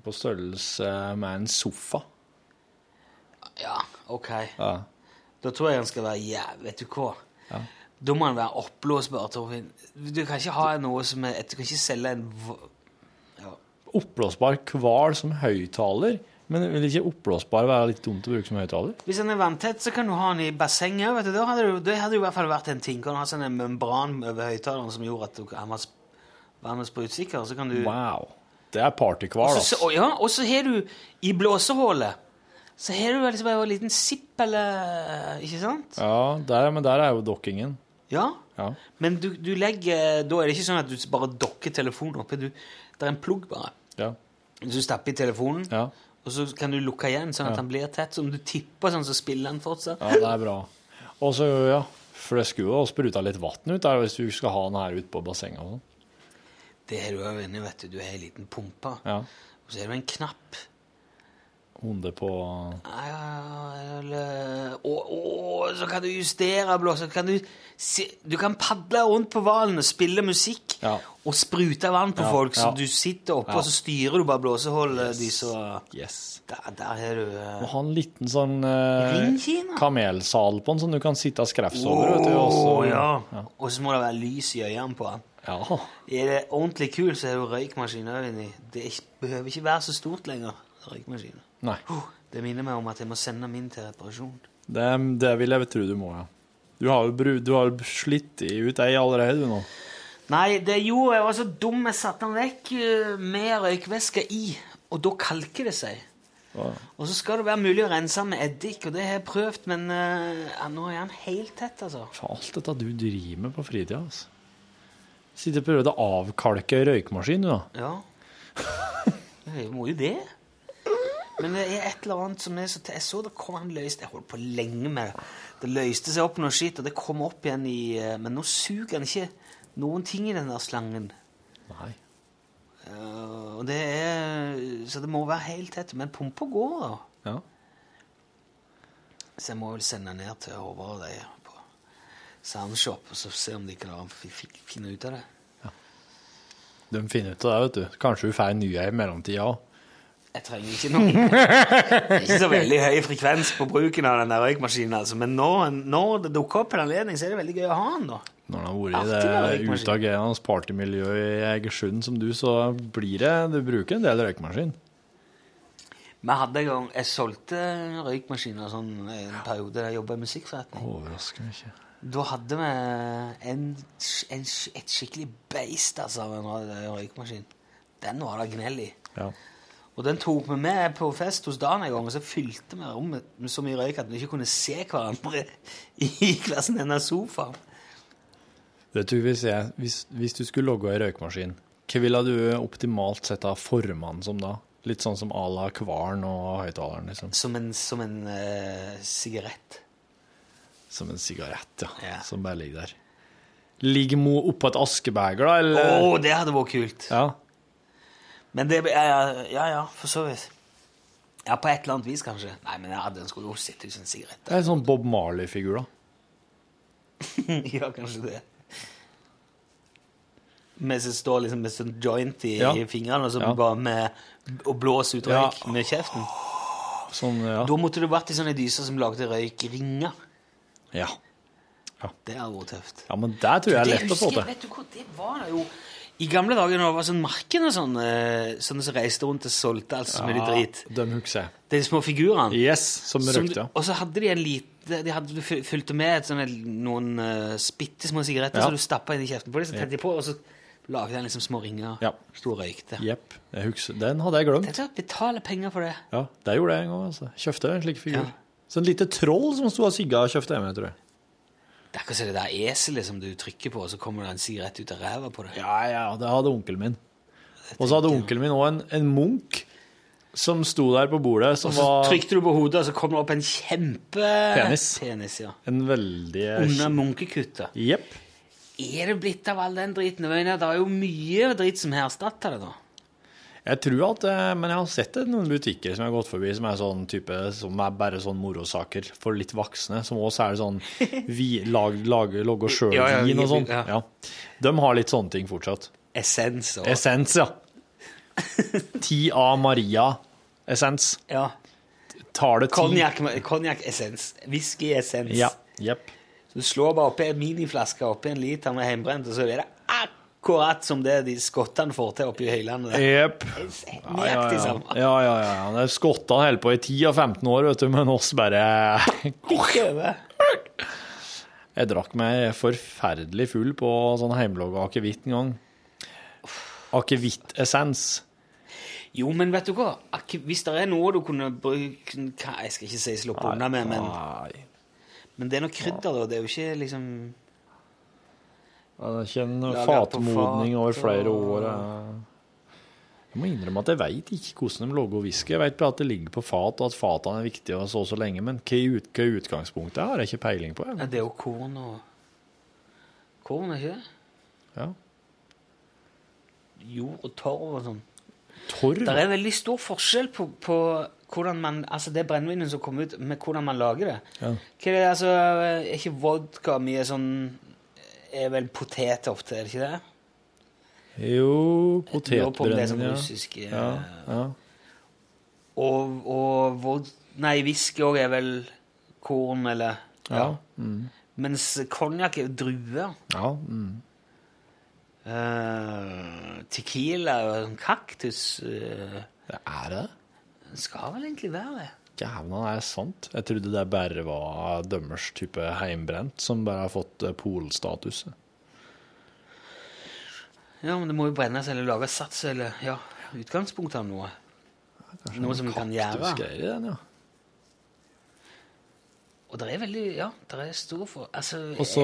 På størrelse med en sofa. Ja, OK. Ja. Da tror jeg han skal være Ja, vet du hva? Ja. Da må han være oppblåsbar. Torfinn. Du kan ikke ha noe som er Du kan ikke selge en ja. Oppblåsbar hval som høyttaler, men vil ikke oppblåsbar være litt dumt å bruke som høyttaler? Hvis den er vanntett, så kan du ha den i bassenget. Vet du. Da hadde det, det hadde jo i hvert fall vært en ting. Kan du ha sånn en membran over høyttaleren som gjorde at du, han var sp- vann- sprutsikker. Så kan du Wow. Det er partyhval, altså. ja, og så har du i blåsehullet Så har du liksom bare en liten sipp, eller Ikke sant? Ja, der, men der er jo dokkingen. Ja. Ja. Men du, du legger Da er det ikke sånn at du bare dokker telefonen oppi. Det er en plugg, bare. Ja. Du stapper i telefonen, Ja. og så kan du lukke igjen, sånn at Ja. den blir tett. Så om du tipper sånn, så spiller den fortsatt. ja, det er bra. Og så, ja, for det skulle jo spruta litt vann ut der hvis du skal ha den her ute på bassenget. og sånn. Det har du òg inni, vet du. Du har ei liten pumpe. Ja. Og så er det en knapp. Hunde på og, så kan du justere blåsa. Kan du, du kan padle rundt på hvalen og spille musikk Ja. og sprute vann på Ja, folk, så ja. du sitter oppe, og så styrer du bare blåseholdet de så Yes. Der, der har du eh, Må ha en liten sånn eh, kamelsal på den, som du kan sitte og skrefse over. du, og så- ja. Og så må det være lys i øynene på den. Ja. Er det ordentlig kul, så er det jo røykmaskin òg inni. Det er behøver ikke være så stort lenger. røykmaskinen. Nei. Det minner meg om at jeg må sende min til reparasjon. Det, det vil jeg tro du må, ja. Du har jo bru- du har slitt ut ei allerede, du nå. Nei, det gjorde jeg var så dum. Jeg satte den vekk eh, med røykvæske i, og da kalker det seg. Ja. Og så skal det være mulig å rense den med eddik, og det har jeg prøvd, men ja, nå er den helt tett, altså. For alt dette du driver med på fritida, altså. Sitter og prøver å avkalke røykmaskin, du, da. Ja. [LAUGHS] Jeg må jo det. Men det er et eller annet som er så Jeg så det kom en løst Jeg holdt på lenge med det. Det løste seg opp noe skitt, og det kom opp igjen i eh, Men nå suger han ikke noen ting i den der slangen. Nei. Uh, og det er Så det må være helt tett. Men pumpa går, da. Ja. Så jeg må vel sende ned til Håvard og de på Soundshop og så se om de kan finne ut av det. De finner ut av det, vet du. Kanskje du får en ny ei i mellomtida òg. Jeg trenger ikke noe [LAUGHS] Det er ikke så veldig høy frekvens på bruken av den der røykmaskinen, altså. men når, når det dukker opp en anledning, så er det veldig gøy å ha den, da. Når han har vært i det utagerende partymiljøet i Egersund som du, så blir det Du bruker en del røykmaskin. Vi hadde en gang Jeg solgte røykmaskiner sånn en periode da jeg jobba i musikkforretning. Overraskende ikke. Da hadde vi en, en, et skikkelig beist altså, av en rø- røykmaskin. Den var det gnell i. Ja. Og den tok vi med på fest hos Dan en gang, og så fylte vi rommet med så mye røyk at vi ikke kunne se hverandre i klassen av sofaen. Vet du, hvis, jeg, hvis, hvis du skulle logge ei røykmaskin, hva ville du optimalt sett av formene som da? Litt sånn som à la hvalen og høyttaleren, liksom. Som en, som en uh, sigarett. Som en sigarett, ja. Ja. Som bare ligger der. Ligger mo oppå et askebeger, da, Å, oh, det hadde vært kult! Ja. Men det ja, ja, ja, ja, for så vidt. Ja, på et eller annet vis, kanskje. Nei, men jeg hadde, den skulle jo sett ut som en sigarett. Det er en sånn Bob Marley-figur, da. [LAUGHS] ja, kanskje det. Mens det står liksom med sånn joint i, Ja. i fingrene, og så Ja. bare med å blåse ut Ja. røyk med kjeften. Sånn, ja. Da måtte du vært i sånne dyser som lagde røykringer. Ja. Det hadde vært tøft. ja, men der tror jeg er lett å få til. Vet du hva, det var det jo I gamle dager når det var sånn Marken og sånn, eh, sånne som reiste rundt og solgte alt så mye drit. De husker. De små figurene. Yes, som Som røykte. Og så hadde de en lite De hadde du fyl- med sånne, noen uh, bitte små sigaretter Ja. som du stappa inn i kjeften på dem, så Ja. tente de på, og så lagde de liksom små ringer. Ja. Sto og røykte. Jepp. Den hadde jeg glemt. Tenk å betale penger for det. Ja, det gjorde jeg en gang. altså. Kjøpte en slik figur. Ja. Sånn lite troll som sto og sigga, kjøpte jeg med, tror jeg. Det er akkurat som det der eselet som du trykker på, og så kommer det en sigarett ut av ræva på det. Ja, ja, det hadde onkelen min. Og så hadde onkelen min òg en, en munk som sto der på bordet, som Og så var trykte du på hodet, og så kom det opp en kjempe Penis. Penis, ja. en veldig Under munkekuttet. Jepp. er det blitt av all den driten? Det er jo mye drit som har erstatta det, da. Jeg tror at, eh, Men jeg har sett det noen butikker som jeg har gått forbi, som er sånn type, som er bare sånn morosaker for litt voksne. Som også er sånn [LAUGHS] vi, lag, lag, logge sjøl-vin Ja, ja, og sånn. ja. Ja. De har litt sånne ting fortsatt. Essens og Essens, ja. [LAUGHS] Ti A Maria-essens. ja. Tar det ti Konjakk- Konjakk-essens. Whisky-essens. Ja. Yep. Så Du slår bare oppi en miniflaske oppi en liter med hjemmebrent, og så er det akkurat som det de skottene får til oppi høylandet. der. Jepp. Ja, ja, ja. ja, ja, ja. Det er Skottene holder på i 10 av 15 år, vet du, men oss bare Jeg drakk meg forferdelig full på sånn hjemmelaga akevitt en gang. Akevittessens. Jo, men vet du hva? Ak- Hvis det er noe du kunne bruke Jeg skal ikke si slå på unna med, men, men det er noe krydder, da. Det er jo ikke liksom Ja, Det er ikke en fatmodning fat over flere og- år. Jeg må innrømme at jeg veit ikke hvordan de lager whisky. Jeg vet bare at det ligger på fat, og at fatene er viktige og så så lenge, men hva ut, hva utgangspunktet er, har jeg ikke peiling på. Ja, Det er jo korn og Korn, er ikke det? Ja. Jord og torv og sånn. Torv? Det er veldig stor forskjell på, på hvordan man Altså det brennevinet som kommer ut, med hvordan man lager det. Ja. Hva er det, altså, er ikke vodka mye sånn Er vel potet ofte, er det ikke det? Jo, ja. er sånn potetbrennende, russisk eh, ja. ja. Og, og vod... Nei, whisky òg er vel korn, eller Ja. Mm. Mens konjakk er jo druer. ja. Mm. Uh, tequila en kaktus. uh, Det er det. det skal vel egentlig være det. Jævla, det er sant. Jeg trodde det bare var dømmers type heimbrent som bare har fått eh, polstatus. Ja, men det må jo brennes eller lages sats eller ja, utgangspunkt av noe. Noe som kan gjøre. I den, ja. Og det er veldig Ja, det er stor for Altså Og så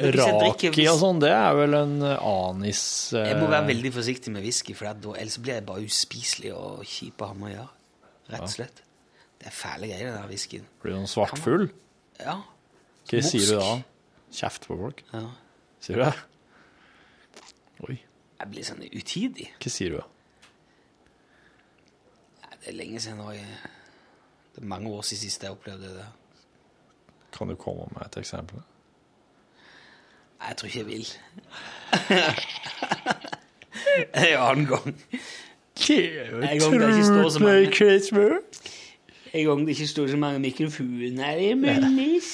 drikker- raki og sånn, det er vel en eh, anis eh, Jeg må være veldig forsiktig med whisky, for da, ellers blir jeg bare uspiselig og kjip å ha med å gjøre. Rett og slett. Det er fæle greier, det der whiskyen. Blir du sånn svartfull? Ja. Hva Morsk. sier du da? Kjeft på folk? ja. Sier du det? Oi, Jeg blir sånn utidig. hva sier du da? Det er lenge siden nå. Det er mange år siden sist jeg opplevde det. Kan du komme med et eksempel? Nei, jeg tror ikke jeg vil. [LAUGHS] en annen gang. Ikke står så mange En gang det ikke står så mange mikrofoner i munnis.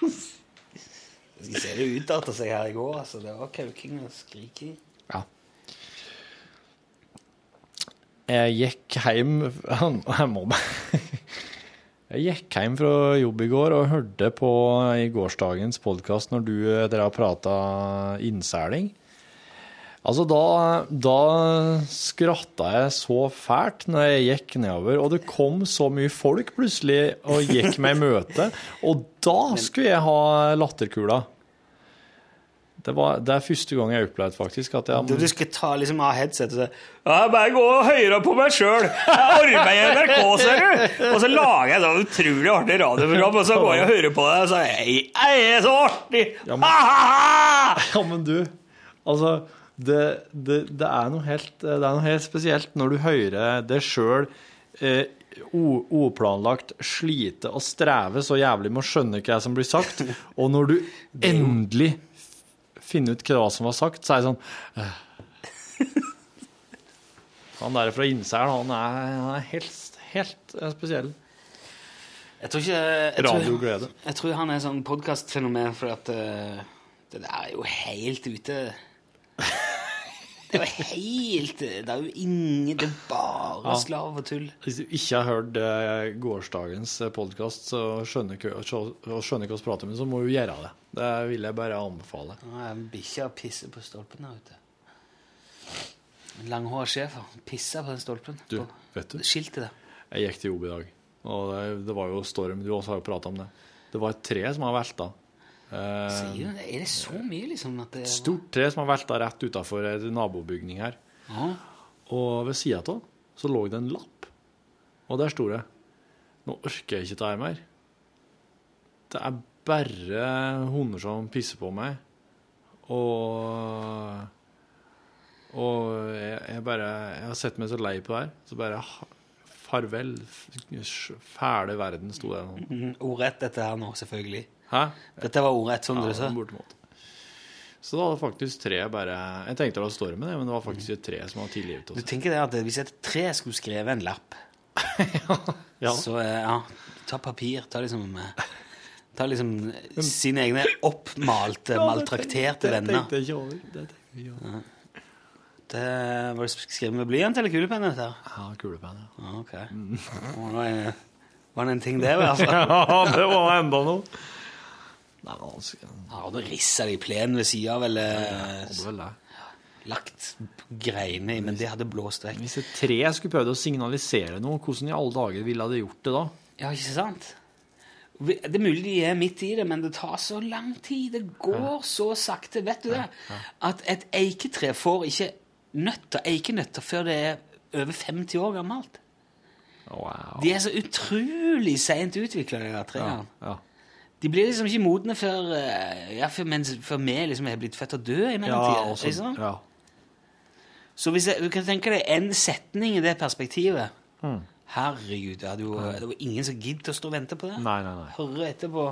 Jeg skal se det utarta seg her i går. altså. Det var kauking og skriking. Ja. Jeg gikk hjem [LAUGHS] Jeg må bare Jeg gikk hjem fra jobb i går og hørte på i gårsdagens podkast når du eh, dere har prata innseiling. Altså, da, da skratta jeg så fælt når jeg gikk nedover, og det kom så mye folk plutselig og gikk meg i møte, og da skulle jeg ha latterkula. Det, var, det er første gang jeg opplevde faktisk at jeg Du, du skal ta liksom av headsetet og si ja, bare gå høre på meg sjøl. Jeg arbeider i NRK, ser du. Og så lager jeg et utrolig artig radioprogram, og så går jeg og hører på det, og så er jeg, jeg er så artig! Ja, men- Ja, men du, altså det, det, det, er noe helt, det er noe helt spesielt når du hører det sjøl eh, o- slite og streve så jævlig med å skjønne hva som blir sagt, [LAUGHS] og når du endelig finner ut hva som var sagt, så er det sånn eh. Han der fra Innsel, han er, han er helt, helt eh, spesiell. Jeg tror ikke jeg tror, jeg tror han er sånn podkastfenomen, for at uh, det der er jo helt ute. Det jo helt Det er jo ingen Det er bare Ja. slav og tull. Hvis du ikke har hørt uh, gårsdagens podkast og skjønner hva vi prater om, så må du gjøre det. Det vil jeg bare anbefale. Er bikkja pisser på stolpen der ute. En langhåra schæfer pisser på den stolpen. Du, vet du, Skiltet der. jeg gikk til jobb i dag, og det, det var jo storm. Du også har jo prata om det. Det var et tre som har velta. Eh, Sier du det? Er det så mye, liksom? At det stort tre som har velta rett utafor en nabobygning her. Aha. Og ved sida av så lå det en lapp, og der sto det Nå orker jeg ikke her mer. Det er bare hunder som pisser på meg. Og Og jeg, jeg bare Jeg har sett meg så lei på det her. Så bare Farvel, fæle verden, sto det. sånn. Mm, Ordrett dette her nå, selvfølgelig. Hæ? Dette var ordrett, sånn Ja, du sa. bortimot. Så da var det faktisk tre bare Jeg tenkte det var stormen, men det var faktisk et tre som hadde tilgitt Du tenker det at hvis et tre skulle skrevet en lapp, [LAUGHS] Ja. så eh, ja, ta papir, ta liksom eh, Ta liksom eh, sine egne oppmalte, [LAUGHS] maltrakterte venner. Det tenkte jeg ikke over. Det over. Det var det skrevet med blyant eller kulepenn? Ja, kulepenn, ja. Ja, ok. Var det, var det en ting, det, i hvert fall? [LAUGHS] Ja, det var enda noe. Nei, men Han hadde da det de plenen ved sida av, eller lagt greiene i, men det hadde blåst vekk. Hvis et tre skulle prøvd å signalisere noe, hvordan i alle dager ville det gjort det da? Ja, ikke sant? Det er mulig de er midt i det, men det tar så lang tid. Det går så sakte. Vet du det? At et eiketre får ikke nøtter, eikenøtter før det er over 50 år gammelt. Wow. De er så utrolig seint utvikla, de der trærne. Ja. De blir liksom ikke modne før, eh, ja, før, mens, før vi liksom er blitt født og døde i Ja, mellomtida. også, liksom. ja. Så hvis jeg, du kan tenke deg en setning i det perspektivet Mm. Herregud, det, jo, det var ingen som giddet å stå og vente på det. Nei, nei, nei. Høre etterpå.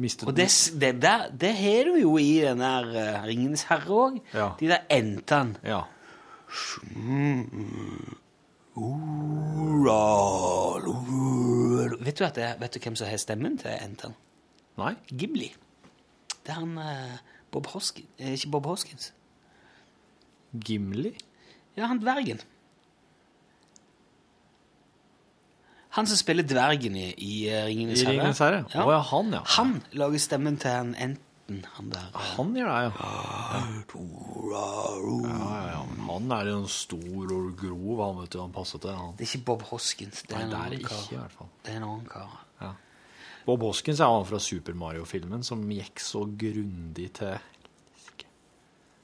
Mistet Og det, det, der, det har du jo i den der uh, Ringenes herre òg. Ja. De der entene. Ja. Vet du, at det, vet du hvem som har stemmen til entene? Nei? Gimli. Det er han eh, Bob Hoskins eh, Ikke Bob Hoskins. Gimli? Ja, han dvergen. Han som spiller dvergen i, i Ringenes I herre. Ringenes herre? Å ja, han, ja. Han lager stemmen til han enten, han der. eh, Han gjør det, ja. Ja, ja, ja. Han er jo en stor og grov, han vet du. Han passer til han. Det er ikke Bob Hoskins. Det er Nei, det er ikke, i hvert fall. Det er en annen kar. Bob Hoskins er han fra Super Mario-filmen som gikk så grundig til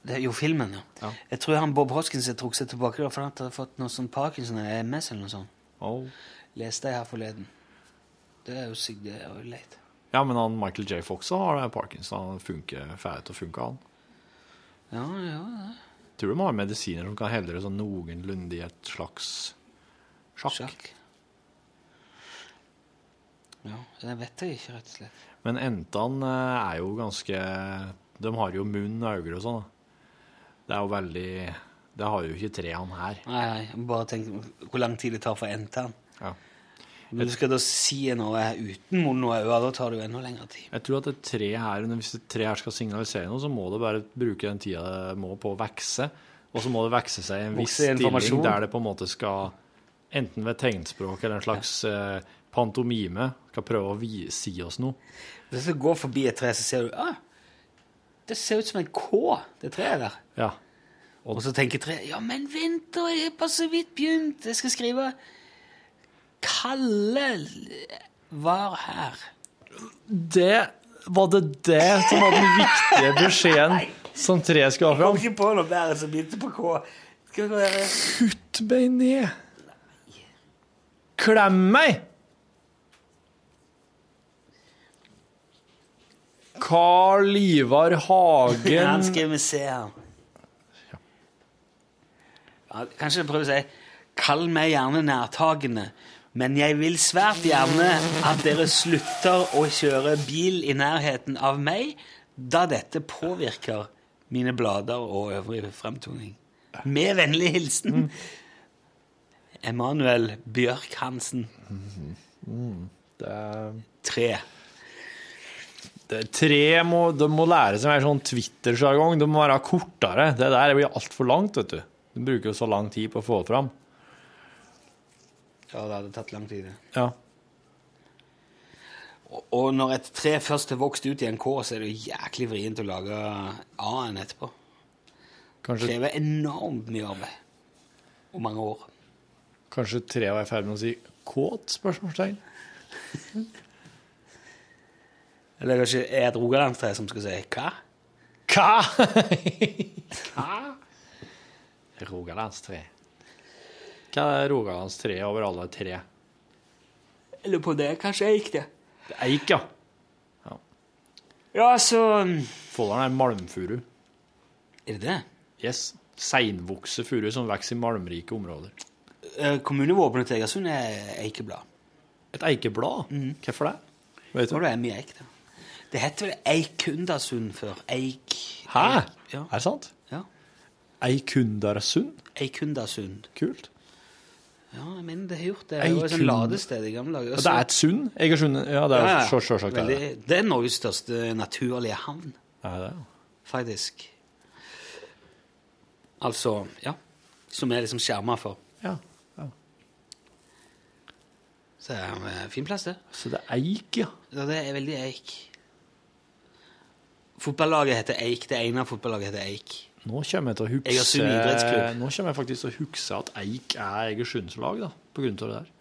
Det er jo filmen, ja. Ja. Jeg tror han Bob Hoskins har trukket seg tilbake for han har fått noe sånn Parkinson eller MS eller noe sånt. oh. Leste jeg her forleden. Det er jo sykt, det er jo leit. Ja, men han Michael J. Fox har Parkinson. Han funker ferdig til å funke, han. Ja, ja, ja. Tror du de har medisiner som kan helle det sånn noenlunde i et slags sjakk? Sjakk. Ja, det vet jeg ikke, rett og slett. Men entene eh, er jo ganske De har jo munn og øyne og sånn. Det er jo veldig Det har jo ikke trærne her. Nei, nei, bare tenk hvor lang tid det tar for enten. Ja. skal du skal da si noe uten munn og øyne, da tar det jo enda lengre tid. Jeg tror at et tre her, hvis et tre her skal signalisere noe, så må det bare bruke den tida det må på å vokse. Og så må det vokse seg i en viss stilling der det på en måte skal, enten ved tegnspråk eller en slags eh, pantomime, skal prøve å si oss noe. Hvis du går forbi et tre, så ser du ah, det ser ut som en K, det treet der. Ja. Og så tenker treet ja, men vent, da, jeg har bare så vidt begynt. Jeg skal skrive Kalle var her. Det var det det som var den viktige [LAUGHS] beskjeden som treet skulle ha Kom fram. ikke på noe bedre som begynte på K. Kutt meg ned. Klem meg! Carl Ivar Hagen Han skal vi se her. Ja, kanskje prøve å si Kall meg gjerne nærtagende, men jeg vil svært gjerne at dere slutter å kjøre bil i nærheten av meg, da dette påvirker mine blader og øvrig fremtoning. Med vennlig hilsen Emanuel Bjørk Hansen. Det er- Tre. det- Tre må, de må lære seg mer sånn Twitter-sjargong. De må være kortere. Det der blir altfor langt, vet du. De bruker jo så lang tid på å få det fram. Ja, det hadde tatt lang tid. det. Ja. Og- Og når et tre først har vokst ut i en kår, så er det jo jæklig vrient å lage A-en etterpå. Det Kanskje, krever enormt mye arbeid. Og mange år. kanskje tre var i ferd med å si kåt? spørsmålstegn. Eller kanskje er et rogalandstre som skal si hva? Hva? Hva? Rogalandstre. Er Rogalandstreet over alle tre? Eller på det, kanskje eik det. Det er Eik, ja. Ja, altså Folldalen er malmfuru. Er det det? Yes. Seinvokse furu som vokser i malmrike områder. Eh, Kommunevåpenet til Egersund er eikeblad. Et eikeblad? Hvorfor det? Vet du? det er mye eik, da. Det heter vel Eikundasund før. Eik... Hæ? Eik- Ja. Er det sant? ja. Eikundarsund? Eikundasund. Kult. Ja, mener det har gjort det. Det var et ladested i gamle dager. Det er et sund? Egersund? Ja, det er Ja, ja. jo sjølsagt det. er det. Er Norges største naturlige havn, Ja, det? faktisk. Altså, ja. Som er liksom skjerma for. Ja. ja. Så det er en fin plass, det. Så det er eik, ja. Ja, det er veldig eik. Fotballaget heter Eik. Det ene fotballaget heter Eik. Nå kommer jeg til å huske Nå kommer jeg faktisk til å huske at Eik er Egersunds lag, da, på grunn av det der.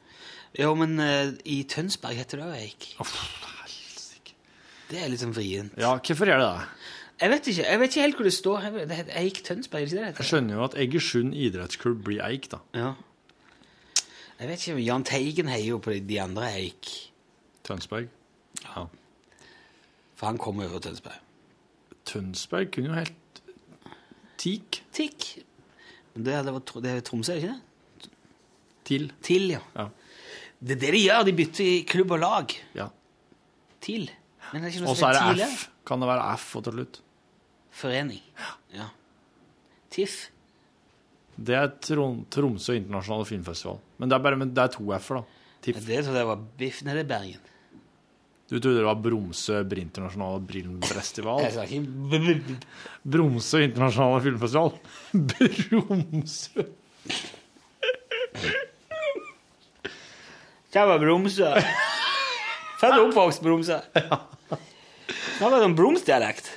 Jo, men uh, i Tønsberg heter det òg Eik. Uff, helsike. Det er litt sånn vrient. Ja, hvorfor gjør det det? Jeg vet ikke jeg vet ikke helt hvor det står. Det heter Eik Tønsberg, er det ikke det det Jeg skjønner jo at Egersund idrettsklubb blir Eik, da. Ja. Jeg vet ikke, Jahn Teigen heier jo på de, de andre Eik. Tønsberg. Ja. For han kommer jo fra Tønsberg. Tønsberg kunne jo helt Tik Tikk. Men det, det, var, det er Tromsø, er det ikke det? til. TIL, ja. Ja. Det er det de gjør. De bytter i klubb og lag. ja. TIL. Men det er ikke noe Og så er det F. Kan det være F og til slutt? Forening. Ja. TIFF. Det er Trom Tromsø internasjonale filmfestival. Men det er bare det er to F-er, da. Ja, TIFF. Det trodde jeg var Biff. nede det er Bergen. Du trodde det var Bromsø internasjonale filmfestival? Jeg sa ikke Bromsø internasjonale filmfestival? [LAUGHS] Bromsø Det var Bromsø. Født og oppvokst Bromsø. Det var sånn bromsdialekt.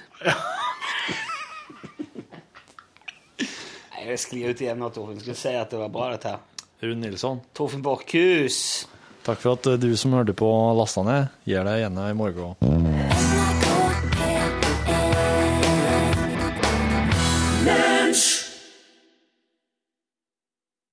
Jeg sklir ut igjen nå, Torfinn. Skulle si at det var bra, dette. Rune Nilsson, Torfinn Borchhus. Takk for at du som hørte på, lasta ned. Gjør det gjerne i morgen.